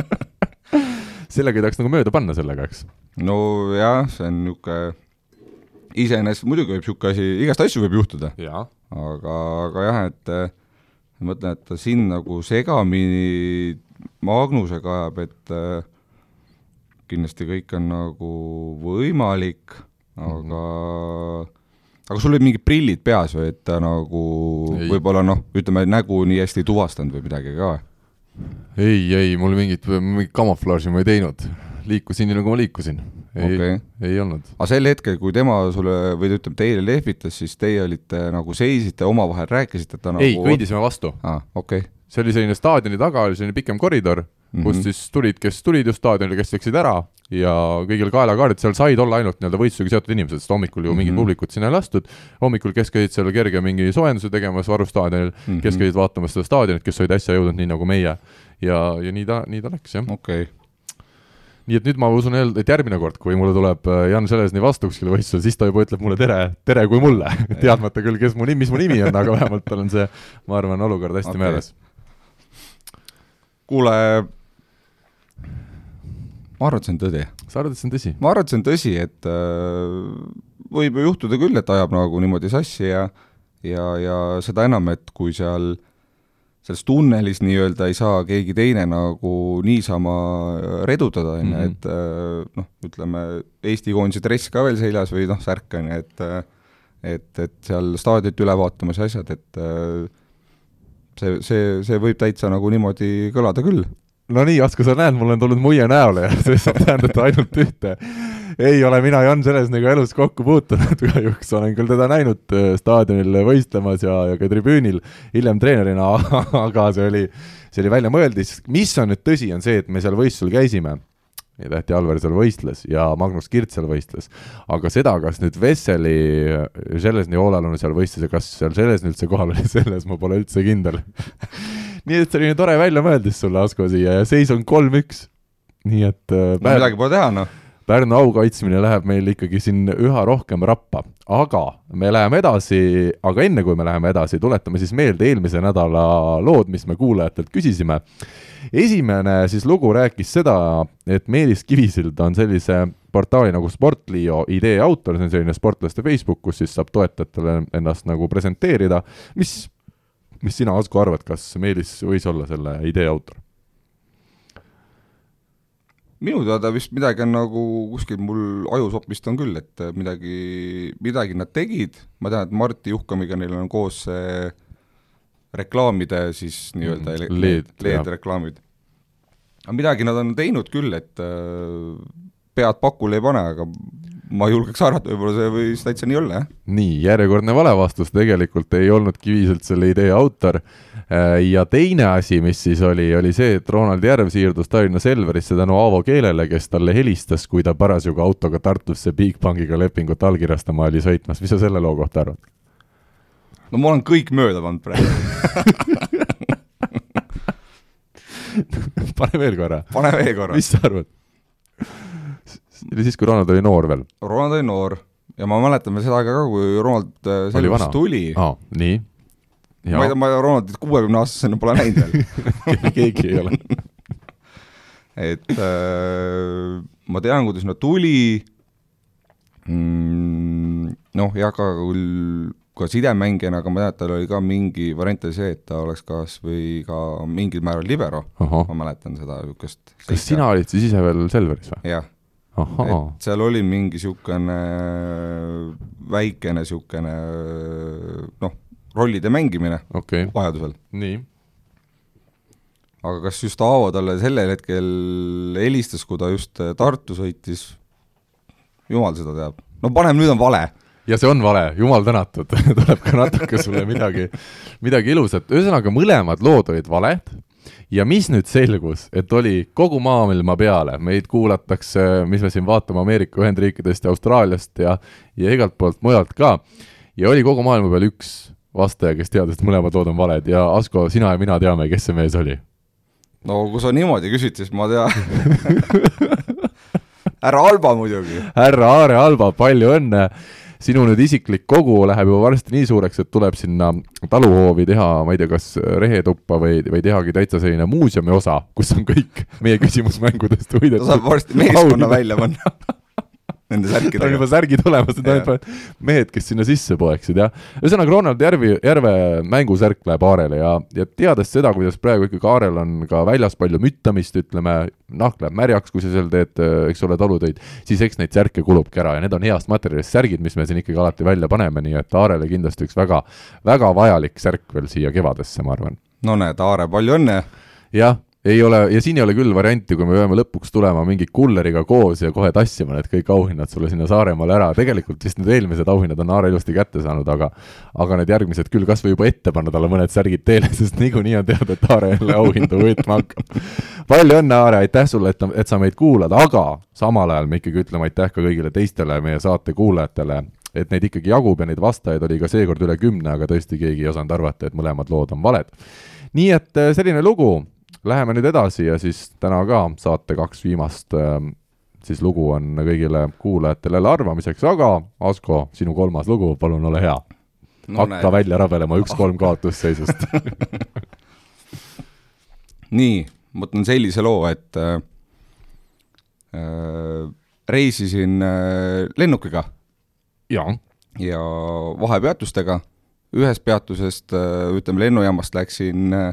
sellega ei tahaks nagu mööda panna sellega, eks? nojah, see on niisugune, iseenesest muidugi võib niisugune asi, igast asju võib juhtuda. aga, aga jah, et ma mõtlen, et ta siin nagu segamini Magnusega ajab, et äh, kindlasti kõik on nagu võimalik, aga mm -hmm aga sul olid mingid prillid peas või, et ta nagu võib-olla noh, ütleme nägu nii hästi ei tuvastanud või midagi ka? ei, ei, mul mingit, mingit kamuflaaži ma ei teinud, liikusin nii, nagu ma liikusin. ei okay., ei olnud. aga sel hetkel, kui tema sulle või ütleme, teile lehvitas, siis teie olite nagu seisite omavahel, rääkisite, et ta nagu ei, kõndisime vastu ah,. okei okay. see oli selline staadioni taga, oli selline pikem koridor mm, -hmm. kus siis tulid, kes tulid just staadionile, kes läksid ära ja kõigil kaelakaardid, seal said olla ainult nii-öelda võistlusega seotud inimesed, sest hommikul ju mm -hmm. mingit publikut sinna ei lastud, hommikul kes käisid seal kerge mingi soojenduse tegemas Varu staadionil mm, -hmm. kes käisid vaatamas seda staadionit, kes olid äsja jõudnud, nii nagu meie. ja, ja nii ta, nii ta läks, jah. okei okay. nii et nüüd ma usun, et järgmine kord, kui mulle tuleb äh, Jan Železny vastu kuskile võistlusele, siis ta juba ütleb mulle tere, tere kui mulle teadmata küll, kes mu nimi, mis mu nimi on, aga vähemalt tal on see, ma arvan, olukord hästi okay. meeles. kuule ma arvan, et see on tõde. sa arvad, et see on tõsi? ma arvan, et see on tõsi, et äh, võib ju juhtuda küll, et ajab nagu niimoodi sassi ja ja, ja seda enam, et kui seal selles tunnelis nii-öelda ei saa keegi teine nagu niisama redutada, on ju, mhm. et äh, noh, ütleme Eesti koondise dress ka veel seljas või noh, särk on ju, et äh, et, et seal staadionit üle vaatamas ja asjad, et äh, see, see, see võib täitsa nagu niimoodi kõlada küll no nii, Asko, sa näed, mul on tulnud muie näole ja see saab tähendada ainult ühte. ei ole mina Jan Železniga elus kokku puutunud kahjuks, olen küll teda näinud äh, staadionil võistlemas ja, ja ka tribüünil hiljem treenerina, aga see oli, see oli väljamõeldis. mis on nüüd tõsi, on see, et me seal võistlusel käisime ja Tähti Alver seal võistles ja Magnus Kirt seal võistles. aga seda, kas nüüd Vesseli Železni hoolealune seal võistles ja kas seal Železni üldse kohal oli, selles ma pole üldse kindel nii et selline tore väljamõeldis sulle, Asko, siia ja seis on kolm-üks. nii et äh, no, midagi pole teha, noh. Pärnu au kaitsmine läheb meil ikkagi siin üha rohkem rappa, aga me läheme edasi, aga enne kui me läheme edasi, tuletame siis meelde eelmise nädala lood, mis me kuulajatelt küsisime. esimene siis lugu rääkis seda, et Meelis Kivisild on sellise portaali nagu Sportlio idee autor, see on selline sportlaste Facebook, kus siis saab toetajatele ennast nagu presenteerida, mis mis sina, Asko, arvad, kas Meelis võis olla selle idee autor? minu teada vist midagi on nagu kuskil mul ajusopist on küll, et midagi, midagi nad tegid, ma tean, et Martti Juhkamiga neil on koos see reklaamide siis nii-öelda mm, LED, LED reklaamid. aga midagi nad on teinud küll, et äh, pead pakule ei pane, aga ma julgeks arvata, võib-olla see võis täitsa nii olla, jah. nii, järjekordne vale vastus, tegelikult ei olnud Kiviselt selle idee autor. Äh, ja teine asi, mis siis oli, oli see, et Ronald Järv siirdus Tallinna Selverisse tänu Aavo Keelele, kes talle helistas, kui ta parasjagu autoga Tartusse Bigbankiga lepingut allkirjastama oli sõitmas, mis sa selle loo kohta arvad? no ma olen kõik mööda pannud praegu pane veel korra. pane veel korra. mis sa arvad? See oli siis, kui Ronald oli noor veel? Ronald oli noor. Ja ma mäletan veel seda aega ka, kui Ronald äh, selgeks tuli. aa, nii. ma ei tea, ma Ronaldit kuuekümne aastasena pole näinud veel. Keegi ei ole. Et äh, ma tean, kuidas nad tuli. Mm,, noh, jah, ka küll ka sidemängijana, aga ma tean, et tal oli ka mingi variant oli see, et ta oleks kas või ka mingil määral libero, ma mäletan seda niisugust kas sina olid siis ise veel Selveris või? jah et seal oli mingi niisugune väikene niisugune noh, rollide mängimine okay. vajadusel. nii. aga kas just Aavo talle sellel hetkel helistas, kui ta just Tartu sõitis, jumal seda teab. no paneme, nüüd on vale ja see on vale, jumal tänatud tuleb ka natuke sulle midagi, midagi ilusat, ühesõnaga mõlemad lood olid valed ja mis nüüd selgus, et oli kogu maailma peale, meid kuulatakse, mis me siin vaatame Ameerika Ühendriikidest ja Austraaliast ja, ja igalt poolt mujalt ka. ja oli kogu maailma peal üks vastaja, kes teadis, et mõlemad lood on valed ja Asko, sina ja mina teame, kes see mees oli. no kui sa niimoodi küsid, siis ma tean härra Alba muidugi. härra Aare Alba, palju õnne sinu nüüd isiklik kogu läheb juba varsti nii suureks, et tuleb sinna taluhoovi teha, ma ei tea, kas rehetuppa või, või tehagi täitsa selline muuseumi osa, kus on kõik meie küsimusmängudest võidetud. ta saab varsti meeskonna välja panna nende särkidega. on juba särgid olemas, need on ainult mehed, kes sinna sisse poeksid, jah. ühesõnaga, Ronald Järvi, Järve mängusärk läheb Aarele ja, ja teades seda, kuidas praegu ikkagi Aarel on ka väljas palju müttamist, ütleme, nahk läheb märjaks, kui sa seal teed, eks ole, talutöid, siis eks neid särke kulubki ära ja need on heast materjalist särgid, mis me siin ikkagi alati välja paneme, nii et Aarele kindlasti üks väga, väga vajalik särk veel siia kevadesse, ma arvan. no näed, Aare, palju õnne! jah ei ole, ja siin ei ole küll varianti, kui me peame lõpuks tulema mingi kulleriga koos ja kohe tassima need kõik auhinnad sulle sinna Saaremaale ära, tegelikult vist need eelmised auhinnad on Aare ilusti kätte saanud, aga aga need järgmised küll kas või juba ette panna talle mõned särgid teele, sest niikuinii on teada, et Aare jälle auhindu võitma hakkab. palju õnne, Aare, aitäh sulle, et, et sa meid kuulad, aga samal ajal me ikkagi ütleme aitäh ka kõigile teistele meie saate kuulajatele, et neid ikkagi jagub ja neid vastajaid oli ka seekord üle kümne, aga tõesti keegi ei osanud arvata, et mõlemad lood on valed. nii et äh, selline lugu Läheme nüüd edasi ja siis täna ka saate kaks viimast ähm, siis lugu on kõigile kuulajatele arvamiseks, aga Asko, sinu kolmas lugu, palun ole hea no,. hakka näin. välja rabelema üks-kolm kaotusseisust nii, ma võtan sellise loo, et äh, äh reisisin äh, lennukiga. ja, ja vahepeatustega, ühest peatusest äh,, ütleme lennujaamast läksin äh,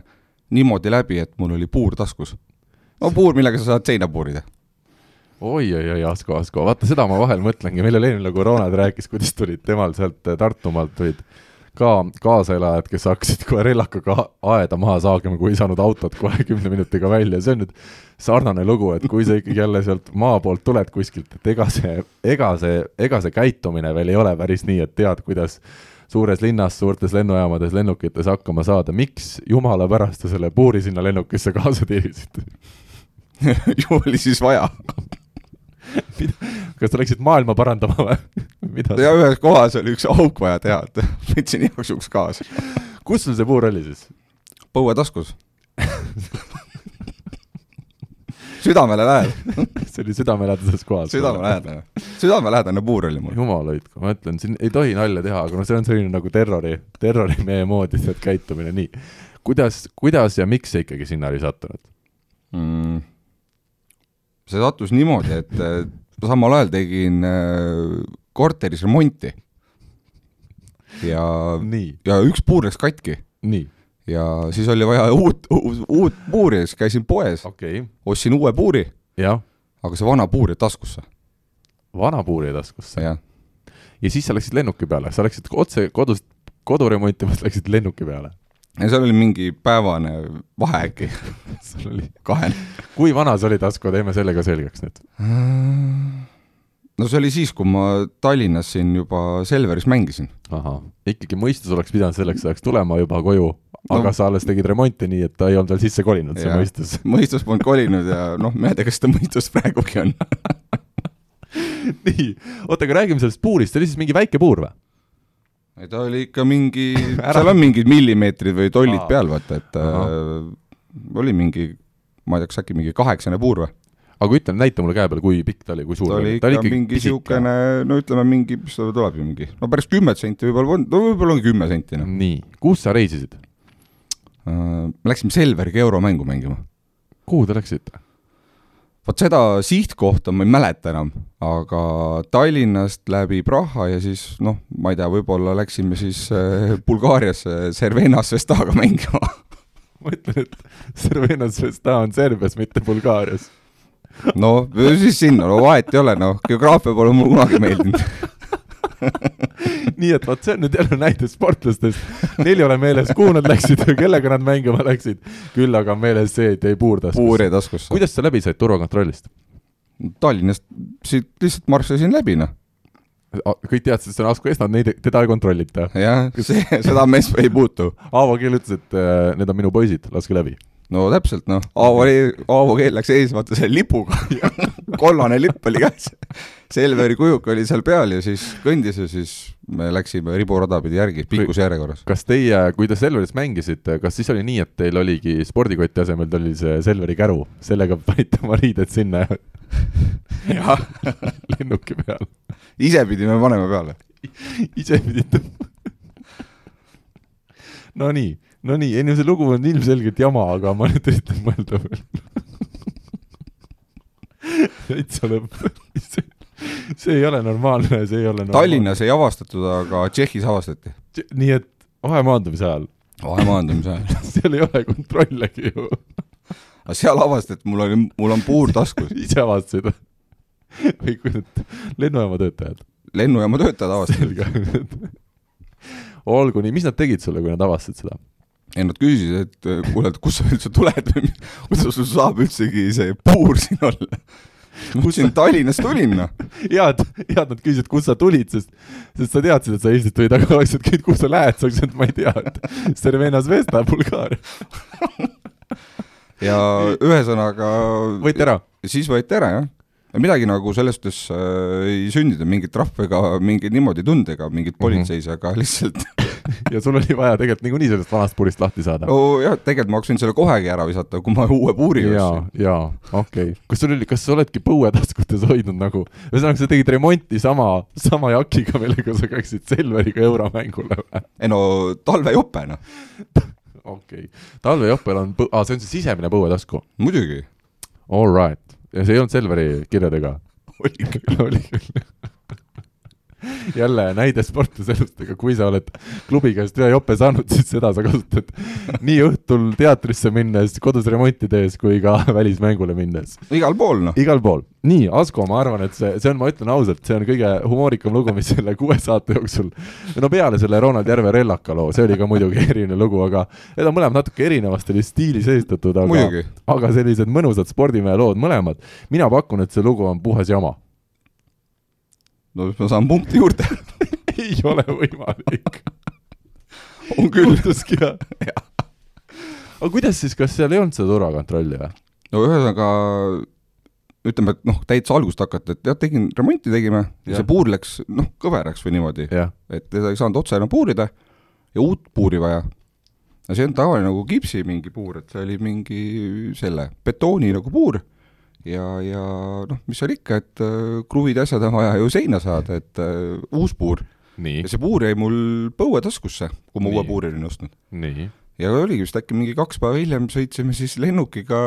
niimoodi läbi, et mul oli puur taskus. no puur, millega sa saad seina puurida. Oi-oi-oi, Asko, Asko, vaata seda ma vahel mõtlengi, meil oli eelmine koroonad rääkis, kuidas tulid temal sealt Tartumaalt tulid ka kaasaelajad, kes hakkasid kohe rellakaga aeda maha saagima, kui ei saanud autot kohe kümne minutiga välja, see on nüüd sarnane lugu, et kui sa ikkagi jälle sealt maa poolt tuled kuskilt, et ega see, ega see, ega see käitumine veel ei ole päris nii, et tead, kuidas suures linnas, suurtes lennujaamades, lennukites hakkama saada, miks jumala pärast sa selle puuri sinna lennukisse kaasa tirisid ju oli siis vaja kas sa läksid maailma parandama või? ja ühes kohas oli üks auk vaja teha, et võtsin igaks juhuks kaasa. kus sul see puur oli siis? põuetaskus südamele lähedal see oli südamelähedases kohas. südamelähedane, südamelähedane puur oli mul. jumal hoidku, ma ütlen, siin ei tohi nalja teha, aga no see on selline nagu terrori, terrorimehe moodi see käitumine, nii. kuidas, kuidas ja miks see ikkagi sinna oli sattunud mm.? see sattus niimoodi, et samal ajal tegin äh, korteris remonti. ja, ja üks puur läks katki. nii ja siis oli vaja uut, uut, uut puuri, siis käisin poes okay., ostsin uue puuri, aga see vana puur jäi taskusse. vana puur jäi taskusse? ja siis sa läksid lennuki peale, sa läksid otse kodust, kodu remontimast läksid lennuki peale? ja seal oli mingi päevane vahe äkki sul oli, kahene. kui vana sa olid, Asko, teeme selle ka selgeks nüüd. No see oli siis, kui ma Tallinnas siin juba Selveris mängisin. ahah, ikkagi mõistus oleks pidanud selleks ajaks tulema juba koju, aga No. sa alles tegid remonti, nii et ta ei olnud veel sisse kolinud, see mõistus. mõistus polnud kolinud ja noh, ma ei tea, kas seda mõistust praegugi on. nii, oota, aga räägime sellest puurist, see oli siis mingi väike puur või? ei ta oli ikka mingi, seal on mingid millimeetrid või tollid Aa. peal, vaata, et Ahah. äh, oli mingi, ma ei tea, kas äkki mingi kaheksane puur või? Aga ütle, näita mulle käe peal, kui pikk ta oli, kui suur ta oli ikka mingi niisugune, no ütleme mingi, mis ta tuleb ju mingi, no päris kümmet senti võib-olla polnud, no võib-olla on kümme senti, noh. nii, kus sa reisisid? me läksime Selveriga euromängu mängima. kuhu te läksite? vot seda sihtkohta ma ei mäleta enam, aga Tallinnast läbi Praha ja siis noh, ma ei tea, võib-olla läksime siis äh, Bulgaariasse Cervena Svestaga mängima. ma ütlen, et Cervena Zvesta on Serbias, mitte Bulgaarias. No siis sinna, no vahet ei ole, noh, geograafia pole mulle kunagi meeldinud. nii et vot see on nüüd jälle näide sportlastest. Neil ei ole meeles, kuhu nad läksid või kellega nad mängima läksid. küll aga on meeles see, et jäi puur taskusse. puur jäi taskusse. kuidas sa läbi said turvakontrollist? Tallinnast siit lihtsalt marssisin läbi, noh. kõik teadsid, et see on Asko Esnad, neid, teda ei kontrollita. jah, see, seda mees ei puutu. Aavo Keel ütles, et äh, need on minu poisid, laske läbi. No täpselt, noh, Aavo oli, Aavo Keel läks ees, vaata selle lipuga. kollane lipp oli käes. Selveri kujuk oli seal peal ja siis kõndis ja siis me läksime riburada pidi järgi, pikkuse järjekorras. kas teie, kui te Selveris mängisite, kas siis oli nii, et teil oligi spordikoti asemel oli see Selveri käru, sellega panite oma riided sinna ja jah, lennuki peal? ise pidime panema peale. ise pidite. Nonii, Nonii, ei no see lugu on ilmselgelt jama, aga ma nüüd üritan mõelda veel. täitsa lõpp. see ei ole normaalne, see ei ole normaalne. Tallinnas ei avastatud, aga Tšehhis avastati. nii et vahemaandumise ajal, vahemaandumise ajal. seal ei ole kontrollegi ju. aga seal avastati, et mul oli, mul on puur taskus. ise avastasid või? või kui need lennujaama töötajad? lennujaama töötajad avastasid. olgu nii, mis nad tegid sulle, kui nad avastasid seda? Ja nad küsisid, et äh, kuule, et kust sa üldse tuled või kuidas sul saab üldsegi see puur siin olla. ma ütlesin, Tallinnast tulin, noh. head, head nad küsisid, kust sa tulid, sest, sest sa teadsid, et sa Eestist tulid, aga oleksid küsinud, kus sa lähed, sa oleksid öelnud, ma ei tea, et Cervena Zvezda, Bulgaaria. ja ühesõnaga võeti ära. siis võeti ära, jah. midagi nagu selles suhtes äh, ei sündinud, mingit trahvi ega mingit niimoodi ei tulnud ega mingit politseis mm, -hmm. aga lihtsalt ja sul oli vaja tegelikult niikuinii sellest vanast puurist lahti saada. no jah, tegelikult ma võinud selle kohegi ära visata, kui ma uue puuri jaa ostsin., jaa, okei okay.. kas sul oli, kas sa oledki põuetaskutes hoidnud nagu, ühesõnaga sa tegid remonti sama, sama jakiga, millega sa käisid Selveriga euromängule või? ei no talvejope, noh. okei okay., talvejoppel on põ-, aa, see on see sisemine põuetasku. muidugi. All right, ja see ei olnud Selveri kirjadega? oli küll. oli küll. Jälle näide sportlase elust, aga kui sa oled klubi käest ühe jope saanud, siis seda sa kasutad nii õhtul teatrisse minnes, kodus remonti tehes kui ka välismängule minnes. igal pool, noh. igal pool. nii, Asko, ma arvan, et see, see on, ma ütlen ausalt, see on kõige humoorikam lugu, mis selle kuue saate jooksul, no peale selle Ronald Järve Rellaka loo, see oli ka muidugi eriline lugu, aga need on mõlemad natuke erinevas stiilis esitatud, aga aga sellised mõnusad spordimehe lood mõlemad. mina pakun, et see lugu on puhas jama. No siis ma saan punkti juurde. ei ole võimalik. on küll. juhtuski jah? aga kuidas siis, kas seal ei olnud seda turvakontrolli või? no ühesõnaga ütleme, et noh, täitsa algust hakata, et jah, tegin, remonti tegime ja, Jah. see puur läks noh, kõveraks või niimoodi, et teda ei saanud otse enam puurida ja uut puuri vaja. no see on tavaline nagu kipsi mingi puur, et see oli mingi selle betooni nagu puur ja, ja noh, mis seal ikka, et äh, kruvid ja asjad on vaja ju seina saada, et äh, uus puur ja, see puur jäi mul põuetaskusse, kui ma uue puuri olin ostnud. ja oligi vist äkki mingi kaks päeva hiljem sõitsime siis lennukiga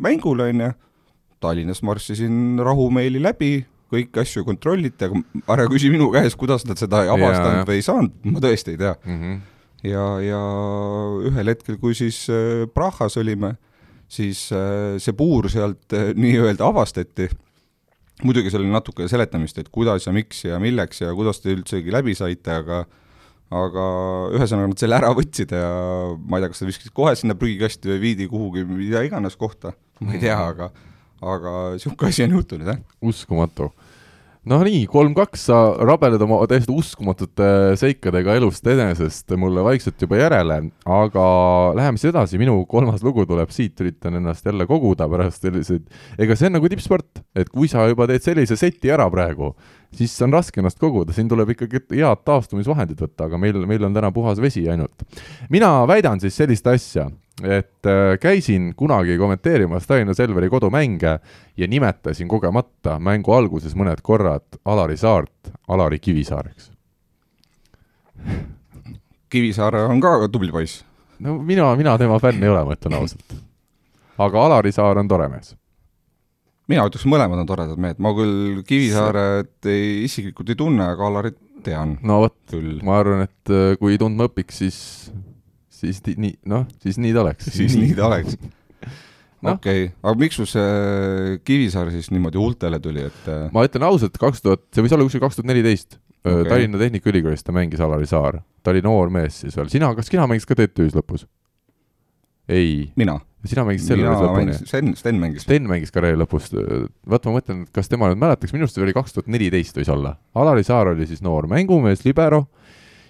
mängule, onju. Tallinnast marssisin rahumeeli läbi, kõiki asju kontrolliti, aga ära küsi minu käest, kuidas nad seda ei avastanud või ei saanud, ma tõesti ei tea. mm. -hmm. ja, ja ühel hetkel, kui siis äh, Prahas olime, siis äh, see puur sealt äh, nii-öelda avastati. muidugi seal oli natuke seletamist, et kuidas ja miks ja milleks ja kuidas te üldsegi läbi saite, aga aga ühesõnaga nad selle ära võtsid ja ma ei tea, kas ta viskasid kohe sinna prügikasti või viidi kuhugi mida iganes kohta, ma ei tea, aga aga niisugune asi on juhtunud, jah. uskumatu no nii, kolm-kaks, sa rabeled oma täiesti uskumatute seikadega elust enesest mulle vaikselt juba järele, aga läheme siis edasi, minu kolmas lugu tuleb siit, üritan ennast jälle koguda pärast selliseid, ega see on nagu tippsport, et kui sa juba teed sellise seti ära praegu, siis on raske ennast koguda, siin tuleb ikkagi head taastumisvahendid võtta, aga meil, meil on täna puhas vesi ainult. mina väidan siis sellist asja, et äh, käisin kunagi kommenteerimas Tallinna Selveri kodumänge ja nimetasin kogemata mängu alguses mõned korrad Alari Saart Alari Kivisaareks. Kivisaar on ka tubli poiss. no mina, mina tema fänn ei ole, ma ütlen ausalt. aga Alari Saar on tore mees mina ütleks, mõlemad on toredad mehed, ma küll Kivisaaret ei, isiklikult ei tunne, aga Alarit tean. no vot, ma arvan, et äh, kui tundma õpiks, siis siis nii, noh, siis nii ta oleks. siis nii ta oleks no.. okei okay., aga miks sul see Kivisaar siis niimoodi huultele tuli, et äh, ma ütlen ausalt, kaks tuhat, see võis olla kuskil kaks tuhat neliteist, okay. Tallinna Tehnikaülikoolis ta mängis Alari Saar, ta oli noor mees siis veel, sina, kas sina mängisid ka TTÜ-s lõpus? ei. mina? sina mängisid Selveris lõpuni? Sten, Sten mängis. Sten mängis karjääri lõpus, vaat ma mõtlen, kas tema nüüd mäletaks, minu arust see oli kaks tuhat neliteist võis olla. Alari Saar oli siis noor mängumees, libero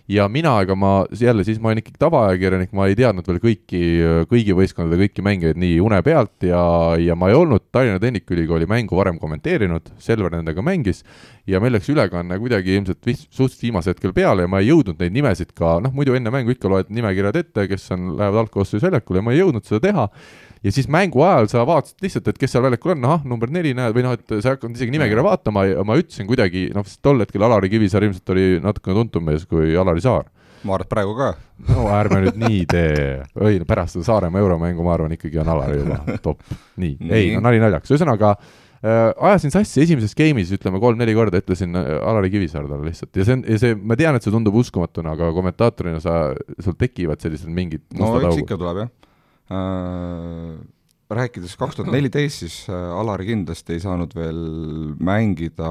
ja mina, ega ma jälle siis ma olin ikkagi tavaajakirjanik, ma ei teadnud veel kõiki, kõigi võistkondade kõiki mängijaid nii une pealt ja, ja ma ei olnud Tallinna Tehnikaülikooli mängu varem kommenteerinud, Selver nendega mängis ja meil läks ülekanne kuidagi ilmselt suhteliselt viimasel hetkel peale ja ma ei jõudnud neid nimesid ka, noh muidu enne mängu ikka loed nimekirjad ette, kes on, lähevad algkoosseisu väljakule ja ma ei jõudnud seda teha ja siis mängu ajal sa vaatasid lihtsalt, et kes seal väljakul on, ahah, number neli näed, või noh, et sa ei hakanud isegi nimekirja vaatama. Ja ma ütlesin kuidagi, noh, tol hetkel Alari Kivisaar ilmselt oli natukene tuntum mees kui Alari Saar. ma arvan, et praegu ka. no ärme nüüd nii tee, ei pärast seda Saaremaa euromängu ma arvan ikkagi on Alari juba top, nii, ei no nali naljaks, ühesõnaga äh, ajasin sassi esimeses game'is, ütleme kolm-neli korda ütlesin äh, Alari Kivisaar talle lihtsalt. Ja see on, ja see, ma tean, et see tundub uskumatuna, aga kommentaatorina sa, sul tekivad sellised mingid no eks ikka tuleb jah rääkides kaks tuhat neliteist, siis äh, Alari kindlasti ei saanud veel mängida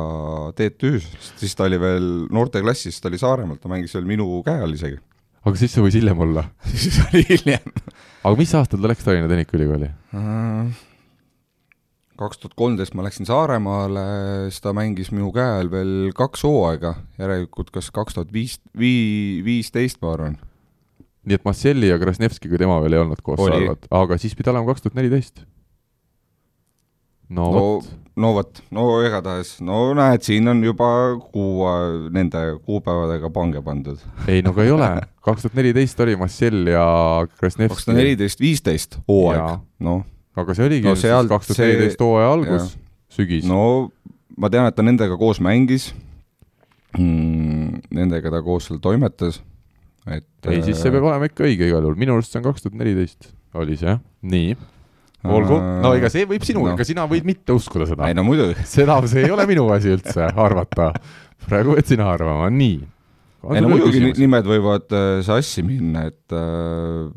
TTÜ-s, siis ta oli veel noorteklassis, ta oli Saaremaalt, ta mängis veel minu käe all isegi. aga siis see võis hiljem olla siis oli hiljem. aga mis aastal ta läks Tallinna Tehnikaülikooli? Äh, kaks tuhat kolmteist ma läksin Saaremaale, siis ta mängis minu käe all veel kaks hooaega, järelikult kas kaks tuhat viis, vii-, viisteist, ma arvan nii et Marcelli ja Krasnevskiga tema veel ei olnud koos saanud, aga siis pidi olema kaks tuhat neliteist. no vot. no vot, no igatahes, no näed, siin on juba kuu nende kuupäevadega pange pandud. ei no aga ei ole, kaks tuhat neliteist oli Marcel ja Krasnevski. kaks tuhat neliteist, viisteist hooaeg, noh. aga see oligi no, kaks tuhat neliteist hooaja algus, sügis. no ma tean, et ta nendega koos mängis mm,, nendega ta koos seal toimetas et ei, siis see peab olema ikka õige igal juhul, minu arust see on kaks tuhat neliteist oli see jah, nii. olgu, no ega see võib sinu no., ega sina võid mitte uskuda seda. ei no muidugi. seda, see ei ole minu asi üldse arvata. praegu pead sina arvama, nii. ei no muidugi nimed võivad äh, sassi minna, et äh,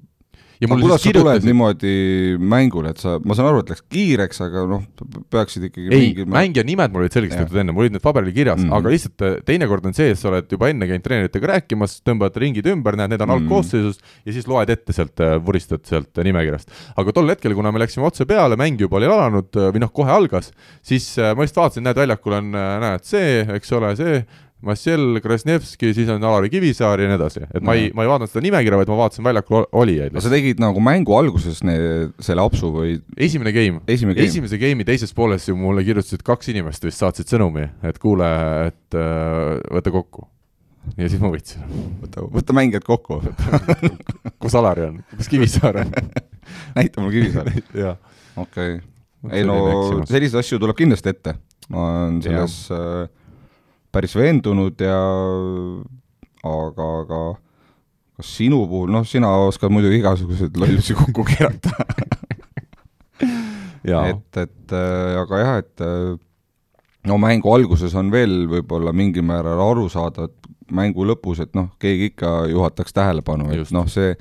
ja mul kuidas sa tuled niimoodi mängule, et sa, ma saan aru, et läks kiireks, aga noh, peaksid ikkagi ei mingi..., mängija nimed mul olid selgeks tehtud enne, mul olid need paberil kirjas mm, -hmm. aga lihtsalt äh, teinekord on see, et sa oled juba enne käinud treeneritega rääkimas, tõmbad ringid ümber, näed, need on mm -hmm. algkoosseisus ja siis loed ette sealt, äh, vuristad sealt nimekirjast. aga tol hetkel, kuna me läksime otse peale, mäng juba oli alanud äh, või noh, kohe algas, siis ma lihtsalt vaatasin, näed, väljakul on, näed, see, eks ole, see, Massiel, Krasnevski, siis on Alari Kivisaar ja nii edasi, et ma ei, ma ei vaadanud seda nimekirja, vaid ma vaatasin väljakul olijaid. aga sa tegid nagu mängu alguses ne, selle apsu või? esimene game, game., esimese game'i teises pooles ju mulle kirjutasid kaks inimest vist saatsid sõnumi, et kuule, et äh, võta kokku. ja siis ma võtsin. võta, võta mängijad kokku kus Alari on, kus Kivisaar on näita mulle Kivisaari okei okay., ei no selliseid asju tuleb kindlasti ette, ma olen selles äh, päris veendunud ja aga, aga kas sinu puhul, noh, sina oskad muidugi igasuguseid lollusi kokku keerata. Et, et äh, aga jah, et äh, no mängu alguses on veel võib-olla mingil määral aru saada, et mängu lõpus, et noh, keegi ikka juhataks tähelepanu, et noh, see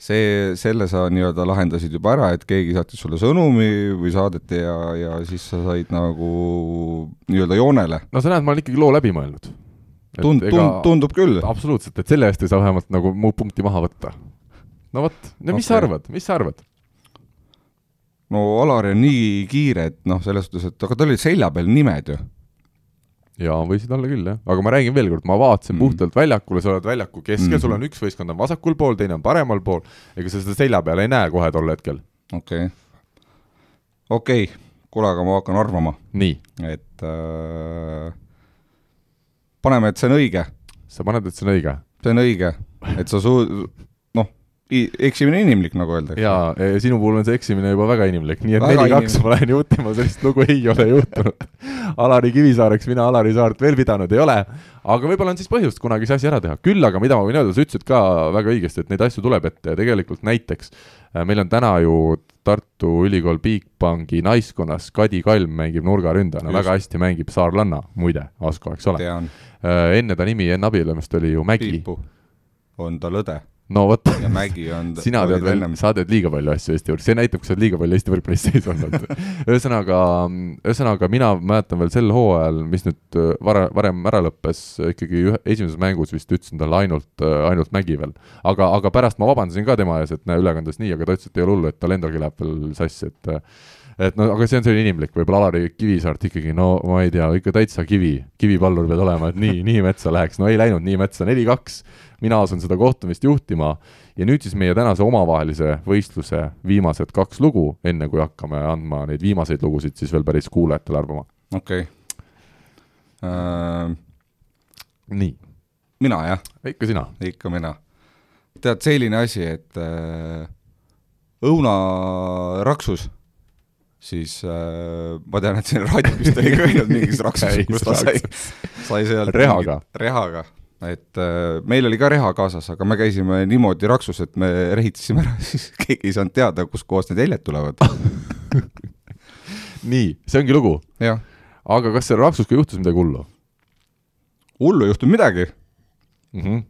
see, selle sa nii-öelda lahendasid juba ära, et keegi saatis sulle sõnumi või saadeti ja, ja siis sa said nagu nii-öelda joonele. no sa näed, ma olen ikkagi loo läbi mõelnud. tund-, tund-, tundub küll. absoluutselt, et selle eest ei saa vähemalt nagu muud punkti maha võtta. no vot, no mis okay. sa Okei. arvad, mis sa arvad? no Alari on nii kiire, et noh, selles suhtes, et aga tal olid selja peal nimed ju. jaa, võisid olla küll jah, aga ma räägin veel kord, ma vaatasin Mm. puhtalt väljakule, sa oled väljaku keskel mm. -hmm. sul on üks võistkond on vasakul pool, teine on paremal pool, ega sa seda selja peal ei näe kohe tol hetkel. okei okay., okei okay., kuule, aga ma hakkan arvama, et äh, paneme, et see on õige, sa paned, et see on õige. see on õige, et sa noh, eksimine inimlik, nagu öeldakse. jaa, sinu puhul on see eksimine juba väga inimlik, nii et neli-kaks ma lähen juhtima, sellist lugu ei ole juhtunud. Alari Kivisaareks mina Alari Saart veel pidanud ei ole, aga võib-olla on siis põhjust kunagi see asi ära teha. küll aga mida ma võin öelda, sa ütlesid ka väga õigesti, et neid asju tuleb ette ja tegelikult näiteks äh, meil on täna ju Tartu Ülikool Bigbanki naiskonnas Kadi Kalm mängib nurgaründajana, väga hästi mängib Saarlanna, muide, Asko, eks ole. tean, enne ta nimi, enne abielumist oli ju Mägi. On tal õde no vot ja Mägi on sina tead veel, sa tead liiga palju asju Eesti võrk-, see näitab, kui sa oled liiga palju Eesti võrkpallis sees olnud. ühesõnaga, ühesõnaga mina mäletan veel sel hooajal, mis nüüd äh, vara, varem ära lõppes, ikkagi ühe, esimeses mängus vist ütlesin talle ainult, ainult Mägi veel. aga, aga pärast ma vabandasin ka tema ees, et näe, ülekandes nii, aga ta ütles, et ei ole hullu, et tal endalgi läheb veel sassi, et äh, et no aga see on selline inimlik, võib-olla Alari Kivisaart ikkagi, no ma ei tea, ikka täitsa kivi, kivipallur pead olema, et nii, nii metsa läheks, no ei läinud nii metsa, neli-kaks. mina asun seda kohtumist juhtima ja nüüd siis meie tänase omavahelise võistluse viimased kaks lugu, enne kui hakkame andma neid viimaseid lugusid siis veel päris kuulajatele arvama. okei äh,. nii, mina jah, ikka sina. ikka mina. tead, selline asi, et äh, õunaraksus, siis äh, ma tean, et siin raadios vist oli käinud mingis raksus, kus ta sai, sai sealt Rehaga.. rehaga, et äh, meil oli ka reha kaasas, aga me käisime niimoodi raksus, et me rehitasime ära, siis keegi ei saanud teada, kustkohast need jäljed tulevad. nii, see ongi lugu. aga kas seal Raksus ka juhtus midagi hullu hullu ei juhtunud midagi. mm? -hmm.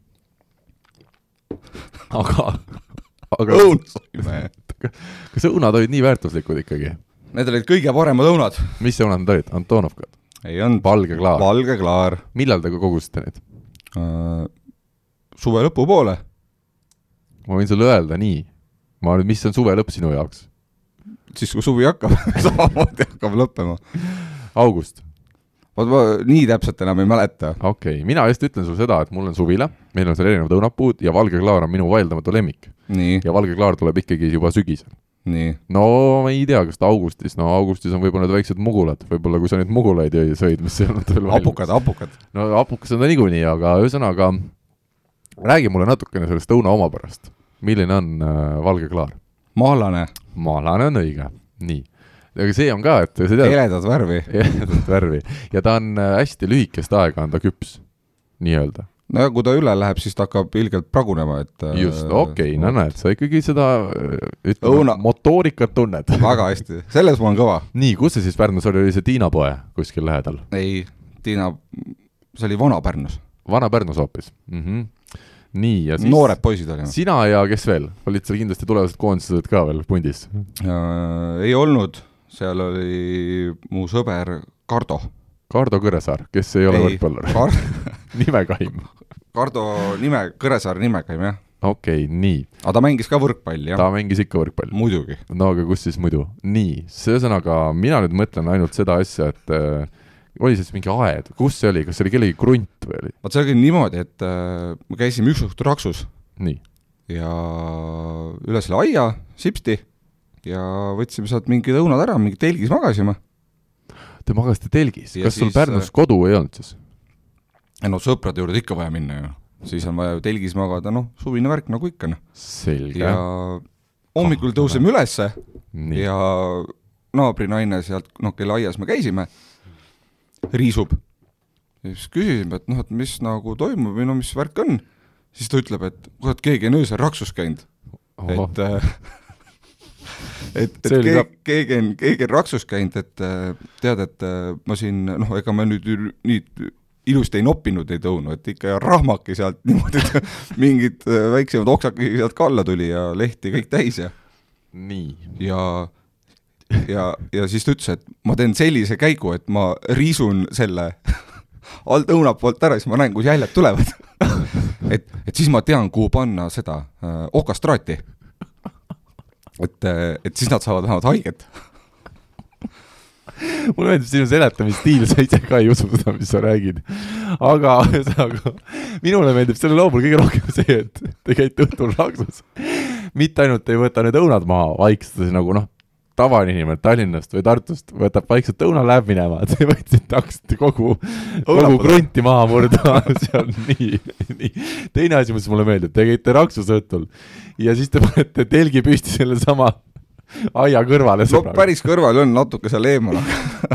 aga, aga õunu saime. kas õunad olid nii väärtuslikud ikkagi? Need olid kõige paremad õunad. mis õunad need olid? Antonovkad? ei olnud valge klaar? valge klaar millal te kogusite neid? äh,. suve lõpupoole, ma võin sulle öelda nii, ma nüüd, mis on suve lõpp sinu jaoks? siis kui suvi hakkab, samamoodi hakkab lõppema. august, vot ma nii täpselt enam ei mäleta. okei okay., mina just ütlen sulle seda, et mul on suvila, meil on seal erinevad õunapuud ja valge klaar on minu vaieldamatu lemmik. ja valge klaar tuleb ikkagi juba sügisel. nii, no ma ei tea, kas ta augustis, no augustis on võib-olla need väiksed mugulad, võib-olla kui sa neid mugulaid jõi- sõid, mis ei olnud veel hapukad, hapukad. no hapukas on ta niikuinii, aga ühesõnaga räägi mulle natukene sellest õuna omapärast. milline on äh, valge klaar? mahlane, maalane on õige, nii. aga see on ka, et sa tead, heledat värvi. heledat värvi ja ta on äh, hästi lühikest aega on ta küps, nii-öelda. No ja kui ta üle läheb, siis ta hakkab ilgelt pragunema, et äh, just, okei, no näed, sa ikkagi seda äh, ütleme Õuna-, motoorikat tunned. väga hästi, selles ma olen kõva. nii, kus see siis Pärnus oli, oli see Tiina poe kuskil lähedal? ei, Tiina, see oli Vana-Pärnus. Vana-Pärnus hoopis mm. -hmm. nii, ja siis noored poisid olime. sina ja kes veel, olid seal kindlasti tulevased koondised ka veel pundis? Äh, ei olnud, seal oli mu sõber Kardo. Kardo Kõresaar, kes ei ole võrkpallur, Kar-, nimekaim. Kardo nime, Kõresaare nimekaim jah. okei okay,, nii, aga ta mängis ka võrkpalli jah ta, mängis ikka võrkpalli. muidugi. no aga kus siis muidu, nii, ühesõnaga mina nüüd mõtlen ainult seda asja, et äh, oli siis mingi aed, kus see oli, kas see oli kellegi krunt või oli? vot see oli niimoodi, et äh, me käisime üks õhtu Raksus nii, ja üle selle aia sipsti ja võtsime sealt mingid õunad ära, mingi telgis magasime. te magasite telgis, kas sul siis, Pärnus kodu ei olnud siis? No sõprade juurde ikka vaja minna ju, siis on vaja ju telgis magada, noh, suvine värk nagu ikka noh. ja, hommikul tõuseme ülesse nii, ja naabrinaine sealt, noh, kelle aias me käisime, riisub. ja siis küsisime, et noh, et mis nagu toimub või no mis värk on. siis ta ütleb, et kurat, keegi on öösel raksus käinud, et äh, et, et keegi ka-, keegi on, keegi on raksus käinud, et äh, tead, et äh, ma siin noh, ega ma nüüd nii ilusti ei noppinud neid õunu, et ikka rahmaki sealt niimoodi, et mingid äh, väiksemad oksakesi sealt ka alla tuli ja lehti kõik täis ja nii, ja ja, ja siis ta ütles, et ma teen sellise käigu, et ma riisun selle alt õuna poolt ära, siis ma näen, kus jäljed tulevad. Et, et siis ma tean, kuhu panna seda äh, okastraati. et, et siis nad saavad vähemalt haiget mulle meeldib sinu seletamisstiil, sa ise ka ei usu seda, mis sa räägid. aga ühesõnaga, minule meeldib selle loo puhul kõige rohkem see, et te käite õhtul raksus. mitte ainult ei võta need õunad maha vaikselt nagu noh, tavainimene Tallinnast või Tartust võtab vaikselt õuna, läheb minema, te võtsite, hakkasite kogu, kogu krunti maha murdma seal nii, nii. teine asi, mis mulle meeldib, te käite raksus õhtul ja siis te panete telgi püsti sellesama aia kõrvale. no päris kõrval on, natuke seal eemal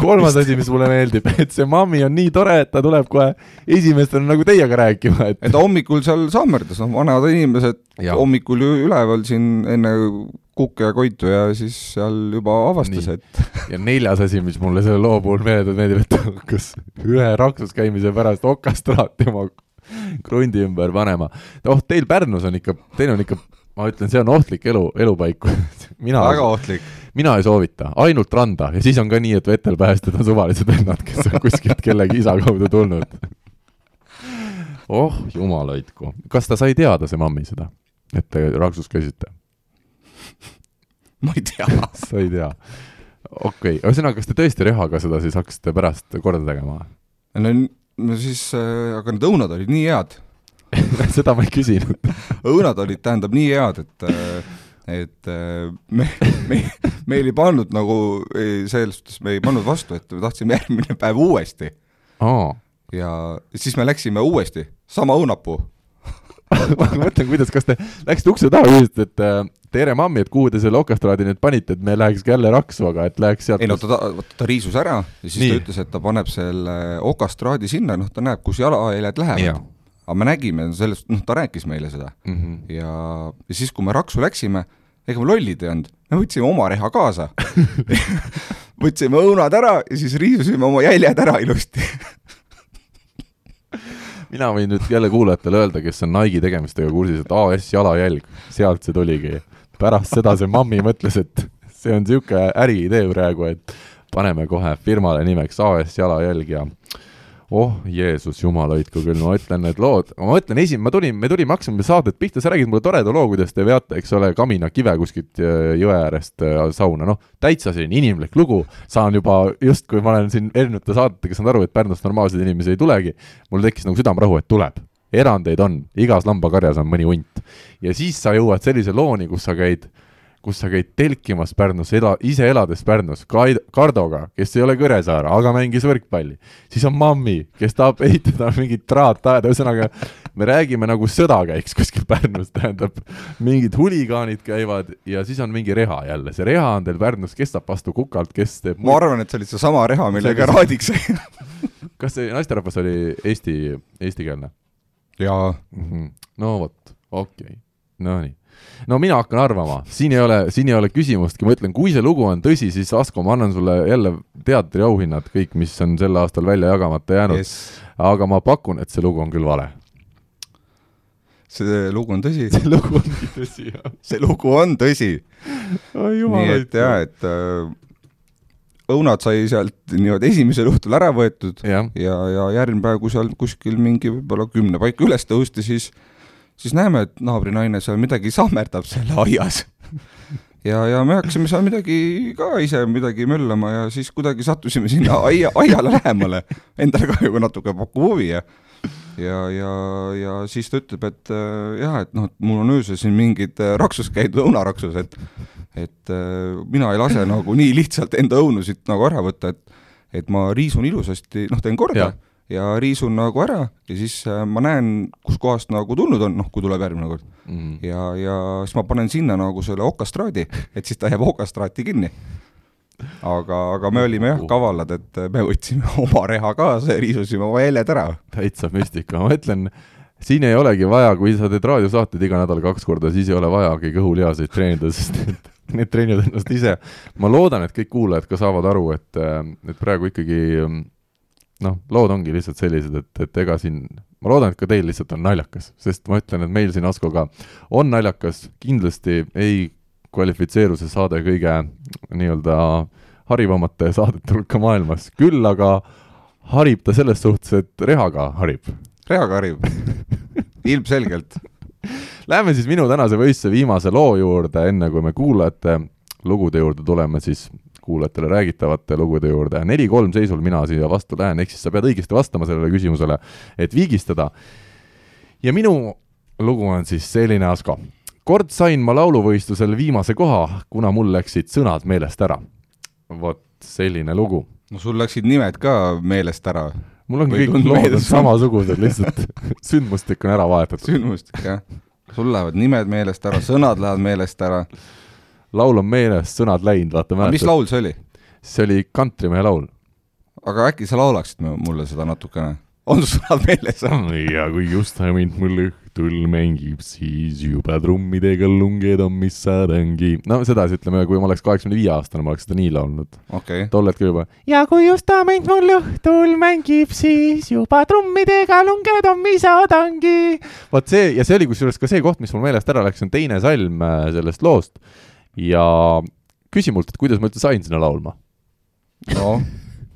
kolmas asi, mis mulle meeldib, et see mammi on nii tore, et ta tuleb kohe esimestena nagu teiega rääkima, et. et ta hommikul seal sammerdas, noh, vanad inimesed ja. hommikul ju üleval siin enne kukke ja koitu ja siis seal juba avastas, et. ja neljas asi, mis mulle selle loo puhul meeldib, meeldib, et ta hakkas ühe raksus käimise pärast okastraati oma krundi ümber panema. oh, teil Pärnus on ikka, teil on ikka ma ütlen, see on ohtlik elu, elupaik mina väga ohtlik. mina ei soovita, ainult randa ja siis on ka nii, et vetel päästjad on suvalised vennad, kes on kuskilt kellegi isa kaudu tulnud. oh jumal hoidku, kas ta sai teada, see mammi seda, et te Raksus käisite? ma ei tea sa ei tea? okei okay., ühesõnaga, kas te tõesti rehaga seda siis hakkasite pärast korda tegema? no, siis äh,, aga need õunad olid nii head seda ma ei küsinud. Õunad olid, tähendab, nii head, et et me, me, meil ei pannud nagu, selles suhtes me ei pannud vastu, et me tahtsime järgmine päev uuesti. Oh.. ja siis me läksime uuesti, sama õunapuu. Ma mõtlen, kuidas, kas te läksite ukse taha ja ütlesite, et äh, tere mammi, et kuhu te selle okastraadi nüüd panite, et me läheks jälle raksu, aga et läheks sealt ei no ta, ta, ta riisus ära ja siis Nii. ta ütles, et ta paneb selle okastraadi sinna, noh, ta näeb, kus jalajäljed lähevad aga me nägime sellest, noh, ta rääkis meile seda mm. -hmm. ja, ja siis, kui me Raksu läksime, ega me lollid ei olnud, me võtsime oma reha kaasa võtsime õunad ära ja siis riisusime oma jäljed ära ilusti mina võin nüüd jälle kuulajatele öelda, kes on Nike'i tegemistega kursis, et AS jalajälg, sealt see tuligi. pärast seda see mammi mõtles, et see on niisugune äriidee praegu, et paneme kohe firmale nimeks AS jalajälg ja oh Jeesus, jumal hoidku küll, ma ütlen need lood, ma ütlen esim-, ma tulin, me tulime, hakkasime saadet pihta, sa räägid mulle toreda loo, kuidas te veate, eks ole, kaminakive kuskilt äh, jõe äärest äh, sauna, noh, täitsa selline inimlik lugu, saan juba justkui ma olen siin erinevate saadetega saanud aru, et Pärnust normaalseid inimesi ei tulegi, mul tekkis nagu südamerahu, et tuleb. erandeid on, igas lambakarjas on mõni hunt. ja siis sa jõuad sellise looni, kus sa käid kus sa käid telkimas Pärnus, ela, ise elades Pärnus, Kardoga, kes ei ole Kõresaar, aga mängis võrkpalli. siis on Mammi, kes tahab ehitada mingit traataeda, ühesõnaga me räägime nagu sõda käiks kuskil Pärnus, tähendab, mingid huligaanid käivad ja siis on mingi reha jälle, see reha on teil Pärnus, kes saab vastu kukalt, kes teeb ma arvan, et see oli seesama reha, millega raadiks kas see naisterahvas oli eesti, eestikeelne? jaa mm. -hmm. no vot, okei okay., no nii no mina hakkan arvama, siin ei ole, siin ei ole küsimustki, ma ütlen, kui see lugu on tõsi, siis Asko, ma annan sulle jälle teatriauhinnad, kõik, mis on sel aastal välja jagamata jäänud yes.. aga ma pakun, et see lugu on küll vale. see lugu on tõsi? see lugu ongi tõsi, jah. see lugu on tõsi. nii et jaa, et äh, õunad sai sealt niimoodi esimesel õhtul ära võetud ja, ja, ja järgmine päev, kui seal kuskil mingi võib-olla kümne paika üles tõusti, siis siis näeme, et naabrinaine seal midagi sammerdab seal aias. Ja, ja me hakkasime seal midagi ka ise midagi möllama ja siis kuidagi sattusime sinna aia, aiale lähemale. Endale ka juba natuke pakub huvi ja ja, ja, ja siis ta ütleb, et äh, jah, et noh, et mul on öösel siin mingid äh, raksus käidud, õunaraksus, et et äh, mina ei lase nagu nii lihtsalt enda õunusid nagu ära võtta, et et ma riisun ilusasti, noh, teen korda. Ja riisun nagu ära ja siis äh, ma näen, kuskohast nagu tulnud on, noh, kui tuleb järgmine kord mm.. ja, ja siis ma panen sinna nagu selle okastraadi, et siis ta jääb okastraati kinni. aga, aga me olime jah kavalad, et me võtsime oma reha kaasa ja riisusime oma jäljed ära. täitsa müstika, ma ütlen, siin ei olegi vaja, kui sa teed raadiosaateid iga nädal kaks korda, siis ei ole vajagi kõhulihaseid treenida, sest et need treenivad ennast ise. ma loodan, et kõik kuulajad ka saavad aru, et, et praegu ikkagi noh, lood ongi lihtsalt sellised, et, et ega siin, ma loodan, et ka teil lihtsalt on naljakas, sest ma ütlen, et meil siin Askoga on naljakas, kindlasti ei kvalifitseeru see saade kõige nii-öelda harivamate saadete hulka maailmas, küll aga harib ta selles suhtes, et rehaga harib. Reaga harib. Ilmselgelt. Läheme siis minu tänase võistluse viimase loo juurde, enne kui me kuulajate lugude juurde tuleme, siis kuulajatele räägitavate lugude juurde. neli-kolm seisul mina siia vastu lähen, ehk siis sa pead õigesti vastama sellele küsimusele, et viigistada. ja minu lugu on siis selline, Asko. kord sain ma lauluvõistlusel viimase koha, kuna mul läksid sõnad meelest ära. vot selline lugu. no sul läksid nimed ka meelest ära, mul Või kõik lood on samasugused, lihtsalt sündmustik on ära vahetatud. sündmustik jah. sul lähevad nimed meelest ära, sõnad lähevad meelest ära. Laul on meelest, sõnad läinud, vaata aga mis mäletad. laul see oli? see oli kantrimehe laul. aga äkki sa laulaksid mu- mulle seda natukene? on sul sõnad meeles? ja kui just mind mul õhtul mängib, siis juba trummidega lunged on, mis saadangi. no sedasi ütleme, kui ma oleks kaheksakümne viie aastane, ma oleks seda nii laulnud. okei okay., tol hetkel juba. ja kui just mind mul õhtul mängib, siis juba trummidega lunged on, mis saadangi. vot see ja see oli kusjuures ka see koht, mis mul meelest ära läks, on teine salm äh, sellest loost. Ja küsi mult, et kuidas ma üldse sain sinna laulma no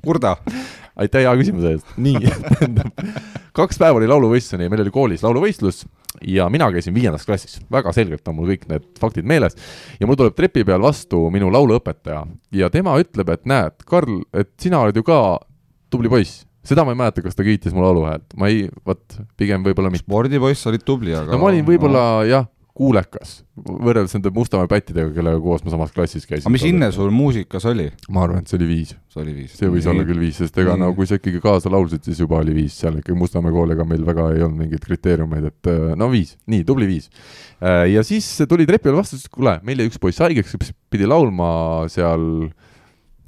kurda. aitäh hea küsimuse eest. nii, kaks päeva oli lauluvõistluseni ja meil oli koolis lauluvõistlus ja mina käisin viiendas klassis, väga selgelt on mul kõik need faktid meeles. ja mul tuleb trepi peal vastu minu lauluõpetaja ja tema ütleb, et näed, Karl, et sina oled ju ka tubli poiss. seda ma ei mäleta, kas ta kiitis mu lauluhäält, ma ei, vot pigem võib-olla mitte. spordipoiss, olid tubli, aga no ma olin võib-olla no. jah, kuulekas, võrreldes nende Mustamäe pättidega, kellega koos ma samas klassis käisin. aga mis hinne sul muusikas oli? ma arvan, et see oli viis see oli viis. see võis olla küll viis, sest ega Nii. no kui sa ikkagi kaasa laulsid, siis juba oli viis, seal ikkagi Mustamäe kool, ega meil väga ei olnud mingeid kriteeriumeid, et äh, no viis, nii tubli viis. ja siis tuli trepi peal vastu, ütles, et kuule, meil jäi üks poiss haigeks, pidi laulma seal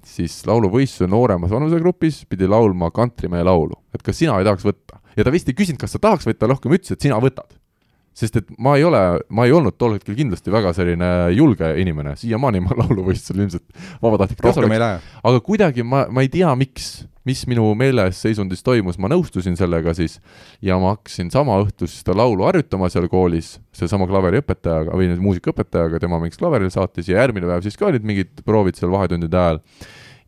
siis lauluvõistluse nooremas vanusegrupis, pidi laulma kantrimehe laulu, et kas sina ei tahaks võtta. ja ta vist ei küsinud, kas sa tahaks võtta, rohkem ütles, et sina võtad sest et ma ei ole, ma ei olnud tol hetkel kindlasti väga selline julge inimene, siiamaani ma lauluvõistlusel ilmselt vabatahtlik ei lähe. aga kuidagi ma, ma ei tea, miks, mis minu meelesseisundis toimus, ma nõustusin sellega siis ja ma hakkasin sama õhtu siis seda laulu harjutama seal koolis, seesama klaveriõpetajaga või muusikaõpetajaga, tema mingiks klaverile saatis ja järgmine päev siis ka olid mingid proovid seal vahetundide ajal.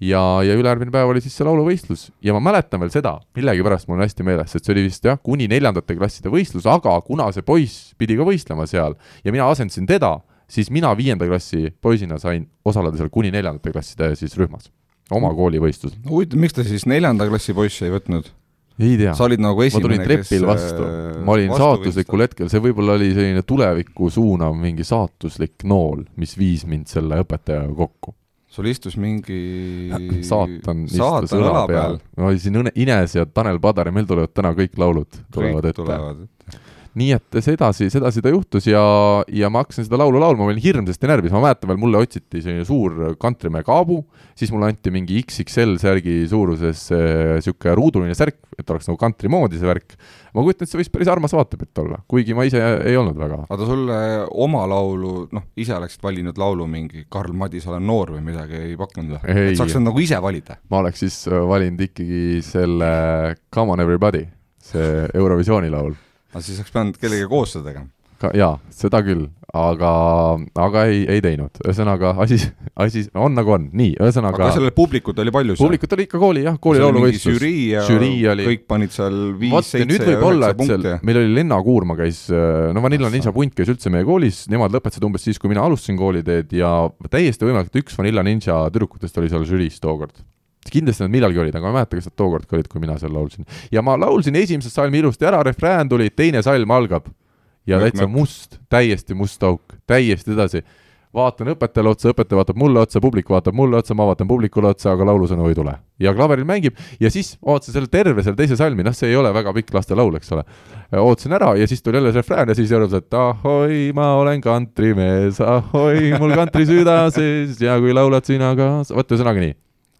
ja, ja ülejärgmine päev oli siis see lauluvõistlus ja ma mäletan veel seda, millegipärast mul on hästi meeles, et see oli vist jah, kuni neljandate klasside võistlus, aga kuna see poiss pidi ka võistlema seal ja mina asendasin teda, siis mina viienda klassi poisina sain osaleda seal kuni neljandate klasside siis rühmas, oma koolivõistlusel. huvitav, miks ta siis neljanda klassi poissi ei võtnud? ei tea, sa olid nagu ma esimene, tulin trepil vastu, ma olin saatuslikul hetkel, see võib-olla oli selline tulevikku suunav mingi saatuslik nool, mis viis mind selle õpetajaga kokku. Sul istus mingi saatan istus õla peal. ma olin siin Ines ja Tanel Padar ja meil tulevad täna kõik laulud tulevad kõik ette. tulevad. Nii et sedasi, sedasi ta juhtus ja, ja ma hakkasin seda laulu laulma, ma olin hirmsasti närvis, ma mäletan veel, mulle otsiti selline suur kantrimäe kaabu, siis mulle anti mingi XXL särgi suuruses niisugune ruuduline särk, et oleks nagu kantri moodi see värk. ma kujutan, et see võis päris armas vaatepilt olla, kuigi ma ise ei olnud väga. aga sulle oma laulu, noh, ise oleksid valinud laulu mingi Karl Madis, olen noor või midagi ei pakkunud või? Et saaks nagu ise valida? ma oleks siis äh, valinud ikkagi selle Come on everybody, see Eurovisiooni laul. Aga siis oleks pidanud kellegagi koos seda tegema. jaa, seda küll, aga, aga ei, ei teinud, ühesõnaga asi, asi on nagu on, nii, ühesõnaga aga sellel publikut oli palju seal? publikut oli ikka kooli jah, kooli lauluvõistlus. žürii ja žürii oli- kõik panid seal viis, vot ja üheksa punkti. meil oli Lenna Kuurma käis, no Vanilla. Ninja punt käis üldse meie koolis, nemad lõpetasid umbes siis, kui mina alustasin kooliteed ja täiesti võimalik, et üks Vanilla Ninja tüdrukutest oli seal žüriis tookord. Kindlasti nad millalgi olid, aga ma ei mäleta, kas nad tookord ka olid, kui mina seal laulsin. ja ma laulsin esimese salmi ilusti ära, refrään tuli, teine salm algab ja täitsa must, täiesti must auk, täiesti edasi vaatan õpetajale otsa, õpetaja vaatab mulle otsa, publik vaatab mulle otsa, ma vaatan publikule otsa, aga laulusõnu ei tule. ja klaveril mängib ja siis ootasin selle terve selle teise salmi, noh, see ei ole väga pikk lastelaul, eks ole. ootasin ära ja siis tuli jälle see refrään ja siis jõudis, et ahoi, ma olen kantrimees, ahoi, mul kantrisüda sees ja kui laulad sina kaasa, vot ühesõnaga nii.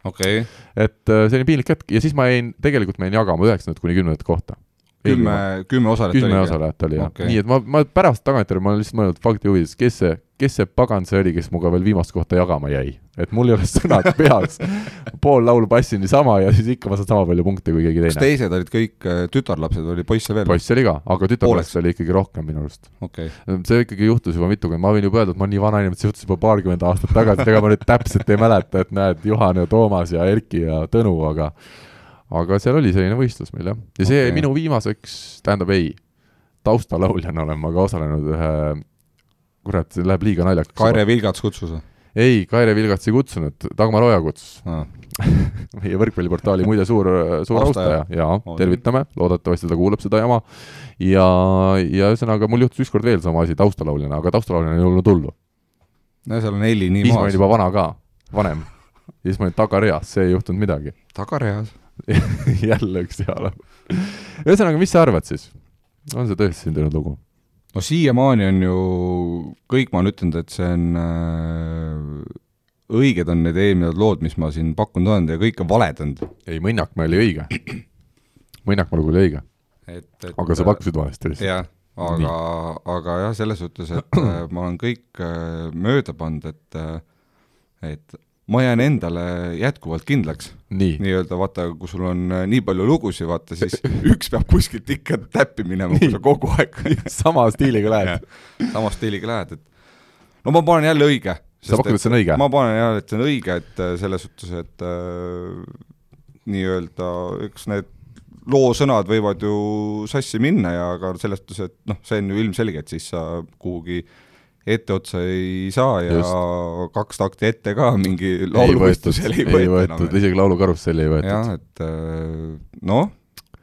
okei, et äh, selline piinlik hetk ja siis ma jäin, tegelikult ma jäin jagama üheksandat kuni kümnendat kohta. kümme, kümme osalejat kümme osalejat oli jah okay., nii et ma, ma pärast tagantjärele ma olen lihtsalt mõelnud fakti huvides, kes see, kes see pagan see oli, kes minuga veel viimast kohta jagama jäi. et mul ei ole sõnad peas, pool laulu passin niisama ja siis ikka ma saan sama palju punkte kui keegi kas teine. teised olid kõik äh, tütarlapsed oli poisse veel? poiss oli ka, aga tütarlapsi oli ikkagi rohkem minu arust. okei, see ikkagi juhtus juba mitukümmend, ma võin juba öelda, et ma olen nii vana inimene, et see juhtus juba paarkümmend aastat tagasi, ega ma nüüd täpselt ei mäleta, et näed, Juhan ja Toomas ja Erki ja Tõnu, aga aga seal oli selline võistlus meil jah, ja see okay. minu viimaseks, tähendab ei, taustalauljana olen ma ka osalenud ühe, kurat, see läheb liiga naljakaks. Kaire Vilgats kutsus või ei, Kaire Vilgats ei kutsunud, Dagmar Oja kutsus, ah.? meie võrkpalliportaali muide suur, suur Austaja. ja tervitame, loodetavasti ta kuulab seda jama. ja, ja ühesõnaga mul juhtus ükskord veel sama asi taustalauljana, aga taustalauljana ei olnud hullu. no seal on heli nii siis ma maas olin. juba vana ka, vanem. ja siis ma olin tagareas, see ei juhtunud midagi. tagareas. jälle üks hea laul. ühesõnaga, mis sa arvad siis? on see tõesti sündinud lugu? no siiamaani on ju, kõik ma olen ütelnud, et see on äh,, õiged on need eelnevad lood, mis ma siin pakkunud olen ja kõik on valed olnud. ei, Mõnnakmäe oli õige. Mõnnakmäe lugu oli õige, aga sa pakkusid valesti lihtsalt. jah, aga, aga jah, selles suhtes, et äh, ma olen kõik äh, mööda pannud, et äh, et ma jään endale jätkuvalt kindlaks, nii, nii-öelda vaata, kui sul on äh, nii palju lugusid, vaata siis üks peab kuskilt ikka täppi minema, kui sa kogu aeg sama stiiliga lähed. sama stiiliga lähed, et no ma panen jälle õige. sa pakud, et see on õige? ma panen jah, et see on õige, et äh, selles suhtes, et äh, nii-öelda eks need loo sõnad võivad ju sassi minna ja aga selles suhtes, et noh, see on ju ilmselge, et siis sa kuhugi etteotsa ei saa ja Just. Kaks takti ette ka mingi ei võetud, lauluvõistlusel ei võetud, isegi laulukarusselli ei võetud. jah, et äh, noh,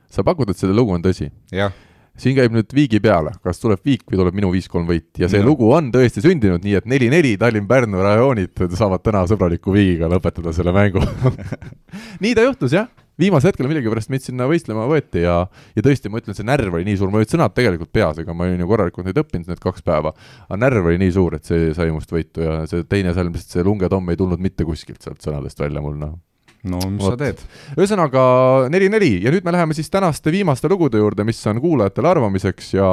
sa pakud, et see lugu on tõsi? jah, siin käib nüüd viigi peale, kas tuleb viik või tuleb minu viis-kolm võit ja see No. lugu on tõesti sündinud nii, et neli-neli Tallinn-Pärnu rajoonid saavad täna sõbraliku viigiga lõpetada selle mängu. nii ta juhtus jah, viimasel hetkel millegipärast meid sinna võistlema võeti ja, ja tõesti, ma ütlen, see närv oli nii suur, ma olid sõnad tegelikult peas, ega ma olin ju korralikult neid õppinud need kaks päeva, aga närv oli nii suur, et see sai must võitu ja see teine salm, see Lunge Tom ei tulnud mitte kuskilt sealt sõnadest välja mul noh. no mis Vot. sa teed? ühesõnaga neli-neli ja nüüd me läheme siis tänaste viimaste lugude juurde, mis on kuulajatele arvamiseks ja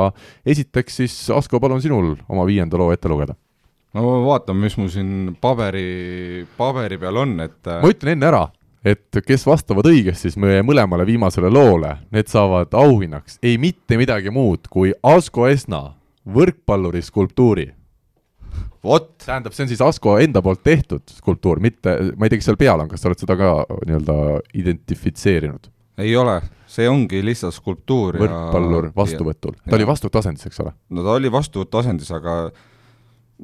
esiteks siis Asko, palun sinul oma viienda loo ette lugeda. no vaatame, mis mul siin paberi, paberi peal on, et äh, ma ütlen enne ära, et kes vastavad õigesti siis meie mõlemale viimasele loole, need saavad auhinnaks ei mitte midagi muud kui Asko Esna võrkpalluri skulptuuri. vot, tähendab, see on siis Asko enda poolt tehtud skulptuur, mitte, ma ei tea, kes seal peal on, kas sa oled seda ka nii-öelda identifitseerinud? ei ole, see ongi lihtsalt skulptuur võrkpallur vastuvõtul, ta oli ja. vastuvõtuasendis, eks ole? no ta oli vastuvõtuasendis, aga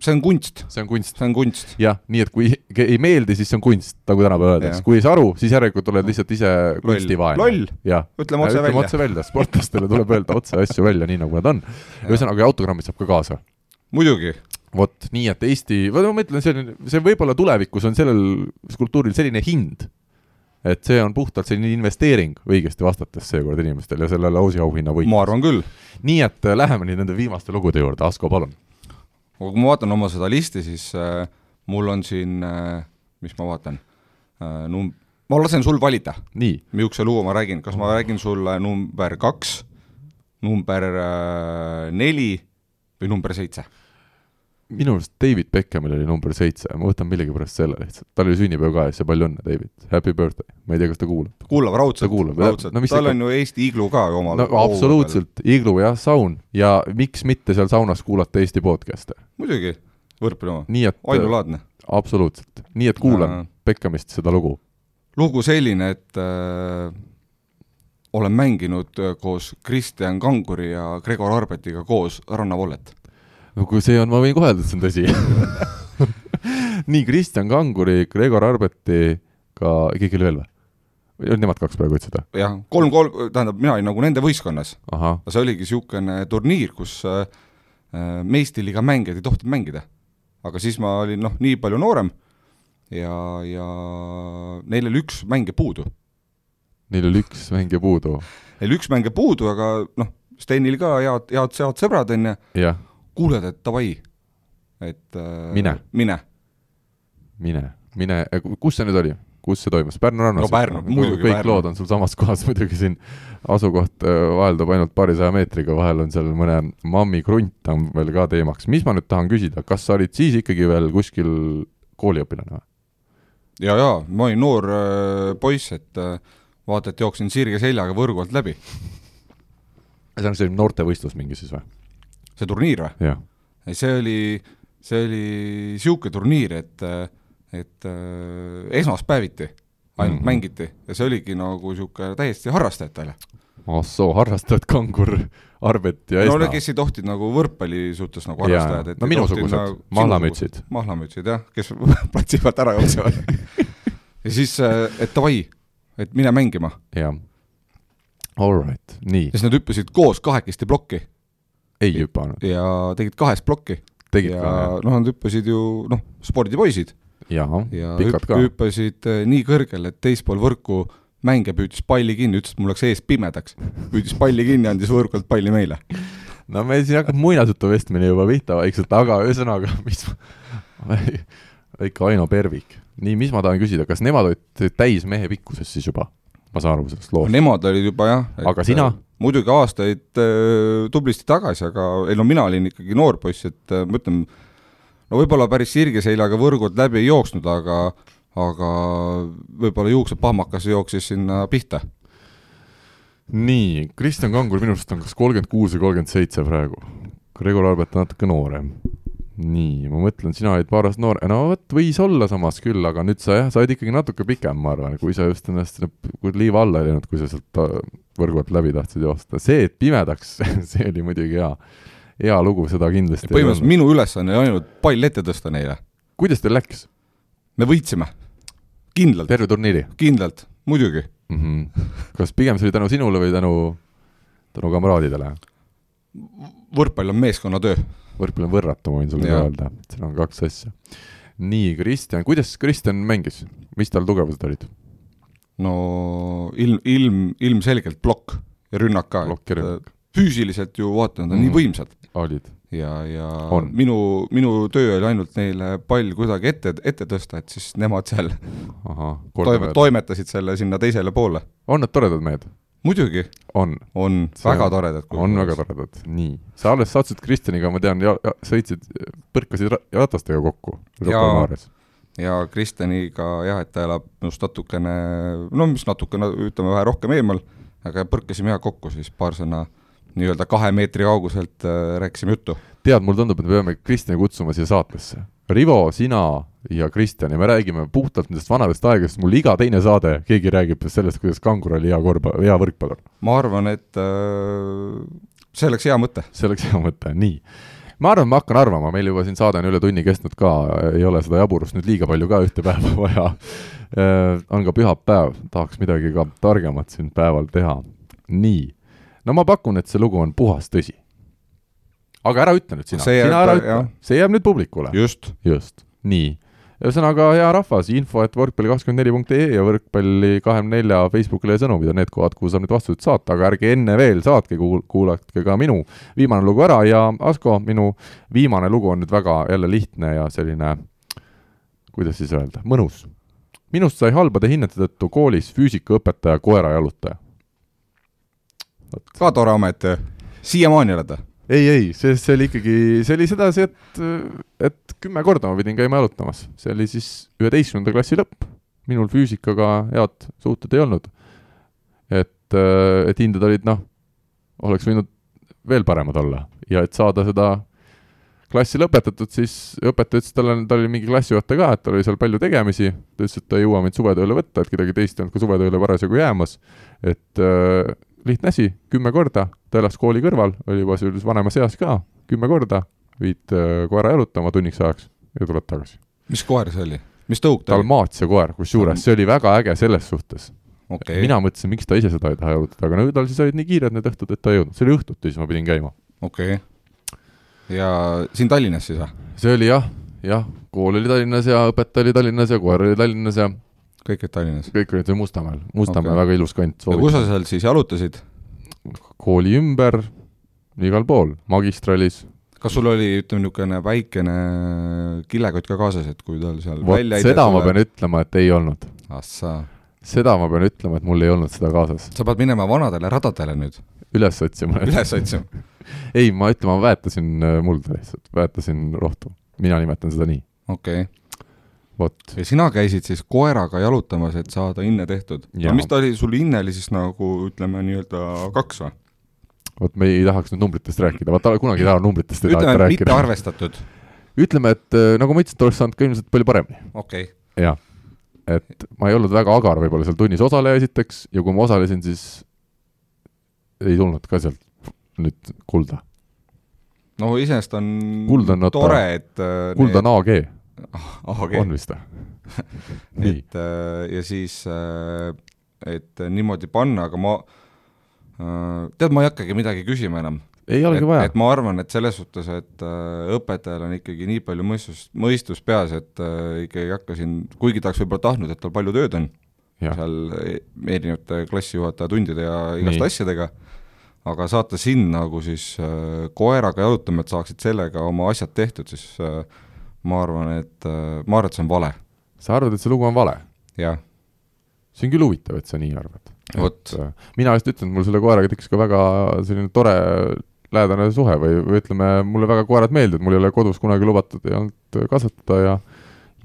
see on kunst, see on kunst. see on kunst. jah, nii et kui ei meeldi, siis see on kunst, nagu tänapäeval öeldakse kui ei saa aru, siis järelikult oled lihtsalt ise kunstivaene. loll, jah, ütleme otse välja. otse välja, sportlastele tuleb öelda otse asju välja, nii nagu nad on. ühesõnaga, autogrammid saab ka kaasa. muidugi, vot nii, et Eesti, ma mõtlen, see on, see võib-olla tulevikus on sellel skulptuuril selline hind, et see on puhtalt selline investeering õigesti vastates seekord inimestel ja sellele ausiauhinna võit. ma arvan küll. nii et äh, läheme nüüd nende viimaste lugude juurde, Asko, palun. Aga kui ma vaatan oma seda listi, siis äh, mul on siin äh,, mis ma vaatan äh,, num-, ma lasen sul valida, milline lugu ma räägin, kas ma räägin sulle number kaks, number äh, neli või number seitse. minu arust David Beckhamil oli number seitse, ma võtan millegipärast selle lihtsalt, tal oli sünnipäev ka ja siis palju õnne, David, happy birthday, ma ei tea, kas ta kuulab. kuulab raudselt, raudselt. No tal ikka- on ju Eesti iglu ka omal no absoluutselt, iglu jah, saun. Ja miks mitte seal saunas kuulata Eesti podcast'e, muidugi, võrkpalli oma, ainulaadne. absoluutselt, nii et kuulan Jaa. Beckhamist seda lugu. lugu selline, et äh, olen mänginud äh, koos Kristjan Kanguri ja Gregor Arbetiga koos rannavollet. no kui see on, ma võin kohe öelda, et see on tõsi. nii Kristjan Kanguri, Gregor Arbeti, ka keegi oli veel või? olid nemad kaks praegu ütlesid või? jah, kolm-kolm, tähendab, mina olin nagu nende võistkonnas, aga see oligi niisugune turniir, kus äh, äh, meistriliiga mängijad ei tohtinud mängida. aga siis ma olin noh, nii palju noorem ja, ja neil oli üks mängija puudu. neil oli üks mängija puudu, Neil üks mängija puudu, aga noh, Stenil ka head, head, head sõbrad on ju, kuuled, et davai, et äh, Mine. mine mine, mine, kus see nüüd oli? Kus see toimus, Pärnu rannas? No muidugi kõik Pärnu. lood on sul samas kohas, muidugi siin asukoht äh, vaheldub ainult paarisaja meetriga, vahel on seal mõne mammi krunt on veel ka teemaks. mis ma nüüd tahan küsida, kas sa olid siis ikkagi veel kuskil kooliõpilane või? ja, ja ma olin noor äh, poiss, et äh, vaata, et jooksin sirge seljaga võrgu alt läbi. see on selline noortevõistlus mingi siis või? see turniir või? ei, see oli, see oli niisugune turniir, et, et äh, esmaspäeviti ainult mm. mängiti ja see oligi nagu niisugune täiesti harrastajatele. ahsoo, harrastavad kangur, Arbet ja no Esna. need, kes ei tohtinud nagu võrkpalli suhtes nagu harrastajad, et no minusugused, nagu- mahlamütsid. mahlamütsid jah, kes platsi pealt ära jooksevad. Ja siis, et davai, et mine mängima. Jah. All right, nii. Siis nad hüppasid koos kahekesti plokki. Ei hüpanud, ja tegid kahest plokki. Tegid ja ka, noh, nad hüppasid ju noh, spordipoisid jaa ja pikad ka, hüppasid eh, nii kõrgel, et teispool võrku mängija püüdis palli kinni, ütles, et mul läks ees pimedaks. püüdis palli kinni, andis võrkult palli meile. no meil siin hakkab muinasjutu vestmine juba pihta vaikselt, aga ühesõnaga, mis ikka Aino Pervik. nii, mis ma tahan küsida, kas nemad olid täismehe pikkuses siis juba? ma saan aru sellest loost. Nemad olid juba jah. Aga sina?? muidugi aastaid äh, tublisti tagasi, aga ei no mina olin ikkagi noor poiss, et äh, ma ütlen, no võib-olla päris sirge seljaga võrgud läbi ei jooksnud, aga aga võib-olla juuksepahmakas jooksis sinna pihta. nii, Kristjan Kangur minu arust on kas kolmkümmend kuus või kolmkümmend seitse praegu. Gregor Albert on natuke noorem. nii, ma mõtlen, sina olid paar aastat noor, no vot, võis olla samas küll, aga nüüd sa jah, sa olid ikkagi natuke pikem, ma arvan, kui sa just ennast kui liiva alla ei löönud, kui sa sealt äh, võrgu alt läbi tahtsid joosta. see, et pimedaks, see oli muidugi hea, hea lugu, seda kindlasti põhimõtteliselt minu ülesanne oli ainult pall ette tõsta neile. kuidas teil läks? me võitsime. kindlalt, terve turniiri kindlalt, muidugi. mm? -hmm. kas pigem see oli tänu sinule või tänu, tänu kamraadidele? võrkpall on meeskonnatöö. võrkpall on võrratu, ma võin sulle öelda, siin on kaks asja. nii, Kristjan, kuidas Kristjan mängis, mis tal tugevused olid? no ilm, ilm, ilmselgelt plokk ja rünnak ka. Plokk ja rünnak. Füüsiliselt ju vaata, nad on Mm. nii võimsad olid, ja, ja On. minu, minu töö oli ainult neile pall kuidagi ette, ette tõsta, et siis nemad seal ahah, toime,. toimetasid selle sinna teisele poole. on nad toredad mehed? muidugi on, on väga toredad. on väga toredad, nii. sa alles sattusid Kristjaniga, ma tean, ja, ja sõitsid, põrkasid ra- ratastega kokku. Jaa. ja Kristjaniga jah, et ta elab minust natukene, no mis natukene, ütleme vähe rohkem eemal, aga põrkasime jah kokku siis paar sõna nii-öelda kahe meetri kauguselt äh, rääkisime juttu. tead, mulle tundub, et me peame Kristjani kutsuma siia saatesse. Rivo, sina ja Kristjan ja me räägime puhtalt nendest vanadest aegadest, mul iga teine saade, keegi räägib sellest, kuidas Kangur oli hea korvpall, hea võrkpallur. ma arvan, et äh, see oleks hea mõte. see oleks hea mõte, nii. ma arvan, ma hakkan arvama, meil juba siin saade on üle tunni kestnud ka, ei ole seda jaburust nüüd liiga palju ka ühte päeva vaja. on ka pühapäev, tahaks midagi ka targemat siin päeval teha. nii, no ma pakun, et see lugu on puhas tõsi. aga ära ütle nüüd sina, sina ära ütle, see jääb nüüd publikule. just. just, nii. ühesõnaga, hea rahvas, info et võrkpalli24.ee ja võrkpalli kahekümne nelja Facebooki lehe sõnumid on need kohad, kuhu saab nüüd vastuseid saata, aga ärge enne veel saatke, kuul-, kuulake ka minu viimane lugu ära ja Asko, minu viimane lugu on nüüd väga jälle lihtne ja selline, kuidas siis öelda, mõnus. minust sai halbade hinnete tõttu koolis füüsikaõpetaja koerajalutaja. Ka tore amet, siiamaani oled või? ei, ei, see, see oli ikkagi, see oli sedasi, et, et kümme korda ma pidin käima jalutamas, see oli siis üheteistkümnenda klassi lõpp. minul füüsikaga head suhted ei olnud. et, et hinded olid noh, oleks võinud veel paremad olla ja et saada seda klassi lõpetatud, siis õpetaja ütles, tal on, tal oli mingi klassijuhataja ka, et tal oli seal palju tegemisi, ta ütles, et ta ei jõua mind suvetööle võtta, et kedagi teist ei olnud ka suvetööle parasjagu jäämas, et lihtne asi, kümme korda, ta elas kooli kõrval, oli juba sellises vanemas eas ka, kümme korda viid äh, koera jalutama tunniks ajaks ja tuled tagasi. mis koer see oli? mis tõuk ta oli? Dalmaatia koer, kusjuures see oli väga äge selles suhtes okay.. mina mõtlesin, miks ta ise seda ei taha jalutada, aga no tal siis olid nii kiired need õhtud, et ta ei jõudnud, see oli õhtuti, siis ma pidin käima. okei. ja siin Tallinnas siis või? see oli jah, jah, kool oli Tallinnas ja õpetaja oli Tallinnas ja koer oli Tallinnas ja kõik olid Tallinnas? kõik olid Mustamäel, Mustamäe okay. väga ilus kant, kus sa seal siis jalutasid? kooli ümber, igal pool, magistralis, kas sul oli, ütleme, niisugune väikene kilekott ka kaasas, et kui tal seal vot välja seda ma pean ütlema, et ei olnud. ahsaa, seda ma pean ütlema, et mul ei olnud seda kaasas. sa pead minema vanadele radadele nüüd üles otsima. üles otsima. ei, ma ütlen, ma väetasin äh, mulda lihtsalt, väetasin rohtu. mina nimetan seda nii, okei okay., vot. ja sina käisid siis koeraga jalutamas, et saada inne tehtud. Jaa. no mis ta oli, sul inne oli siis nagu ütleme nii-öelda kaks või? vot me ei tahaks nüüd numbritest rääkida, vaata kunagi ei taha numbritest ei ütleme, mitte rääkida. arvestatud. ütleme, et äh, nagu ma ütlesin, et oleks saanud ka ilmselt palju paremini. okei okay., jah, et ma ei olnud väga agar võib-olla seal tunnis osaleja esiteks ja kui ma osalesin, siis ei tulnud ka sealt nüüd kulda. no iseenesest on kuld on tore, et äh, kuld on AG. AG. on vist või? et äh, ja siis, äh, et niimoodi panna, aga ma, tead, ma ei hakkagi midagi küsima enam. ei olegi vaja. et ma arvan, et selles suhtes, et õpetajal on ikkagi nii palju mõistus, mõistus peas, et ikkagi ei hakka siin, kuigi ta oleks võib-olla tahtnud, et tal palju tööd on, seal e-, erinevate klassijuhataja tundide ja igaste nii. asjadega aga saata sinna nagu siis äh, koeraga jalutama, et saaksid sellega oma asjad tehtud, siis äh, ma arvan, et äh,, ma arvan, et see on vale. sa arvad, et see lugu on vale? jah. see on küll huvitav, et sa nii arvad. vot. Äh, mina just ütlen, et mul selle koeraga tekkis ka väga selline tore lähedane suhe või, või ütleme, mulle väga koerad meeldivad, mul ei ole kodus kunagi lubatud ei olnud kasvatada ja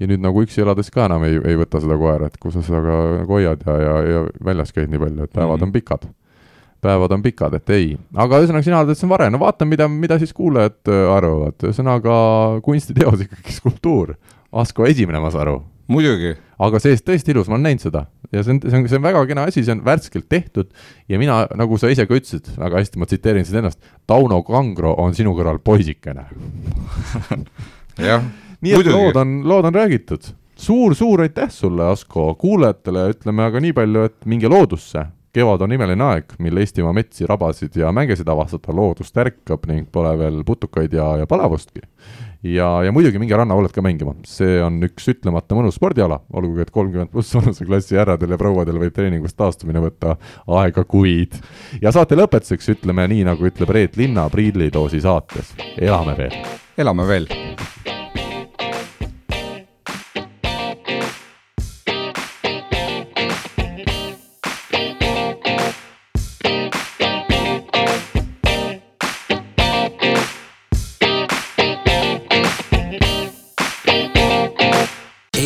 ja nüüd nagu üksi elades ka enam ei, ei võta seda koera, et kui sa seda nagu hoiad ja, ja, ja väljas käid nii palju, et päevad mm -hmm. on pikad päevad on pikad, et ei. aga ühesõnaga, sina arvad, et see on vare, no vaatame, mida, mida siis kuulajad äh, arvavad, ühesõnaga kunstiteos ikkagi skulptuur. Asko esimene, ma saan aru. muidugi. aga seest tõesti ilus, ma olen näinud seda. Ja see on, see on, see on väga kena asi, see on värskelt tehtud. Ja mina, nagu sa ise ka ütlesid, väga hästi, ma tsiteerin sind ennast, Tauno Kangro on sinu kõrval poisikene. Jah, et lood on, lood on räägitud. Suur-suur aitäh sulle, Asko, kuulajatele. Ütleme aga nii palju, et minge loodusse, kevad on imeline aeg, mil Eestimaa metsi, rabasid ja mängesid avastada, loodus tärkab ning pole veel putukaid ja, ja palavustki. ja, ja muidugi minge rannavallet ka mängima, see on üks ütlemata mõnus spordiala, olgugi et kolmkümmend pluss vanuseklassi härradel ja prouadel võib treeningust taastumine võtta aega kuid. ja saate lõpetuseks ütleme nii, nagu ütleb Reet Linna Priidlidoosi saates, elame veel! elame veel!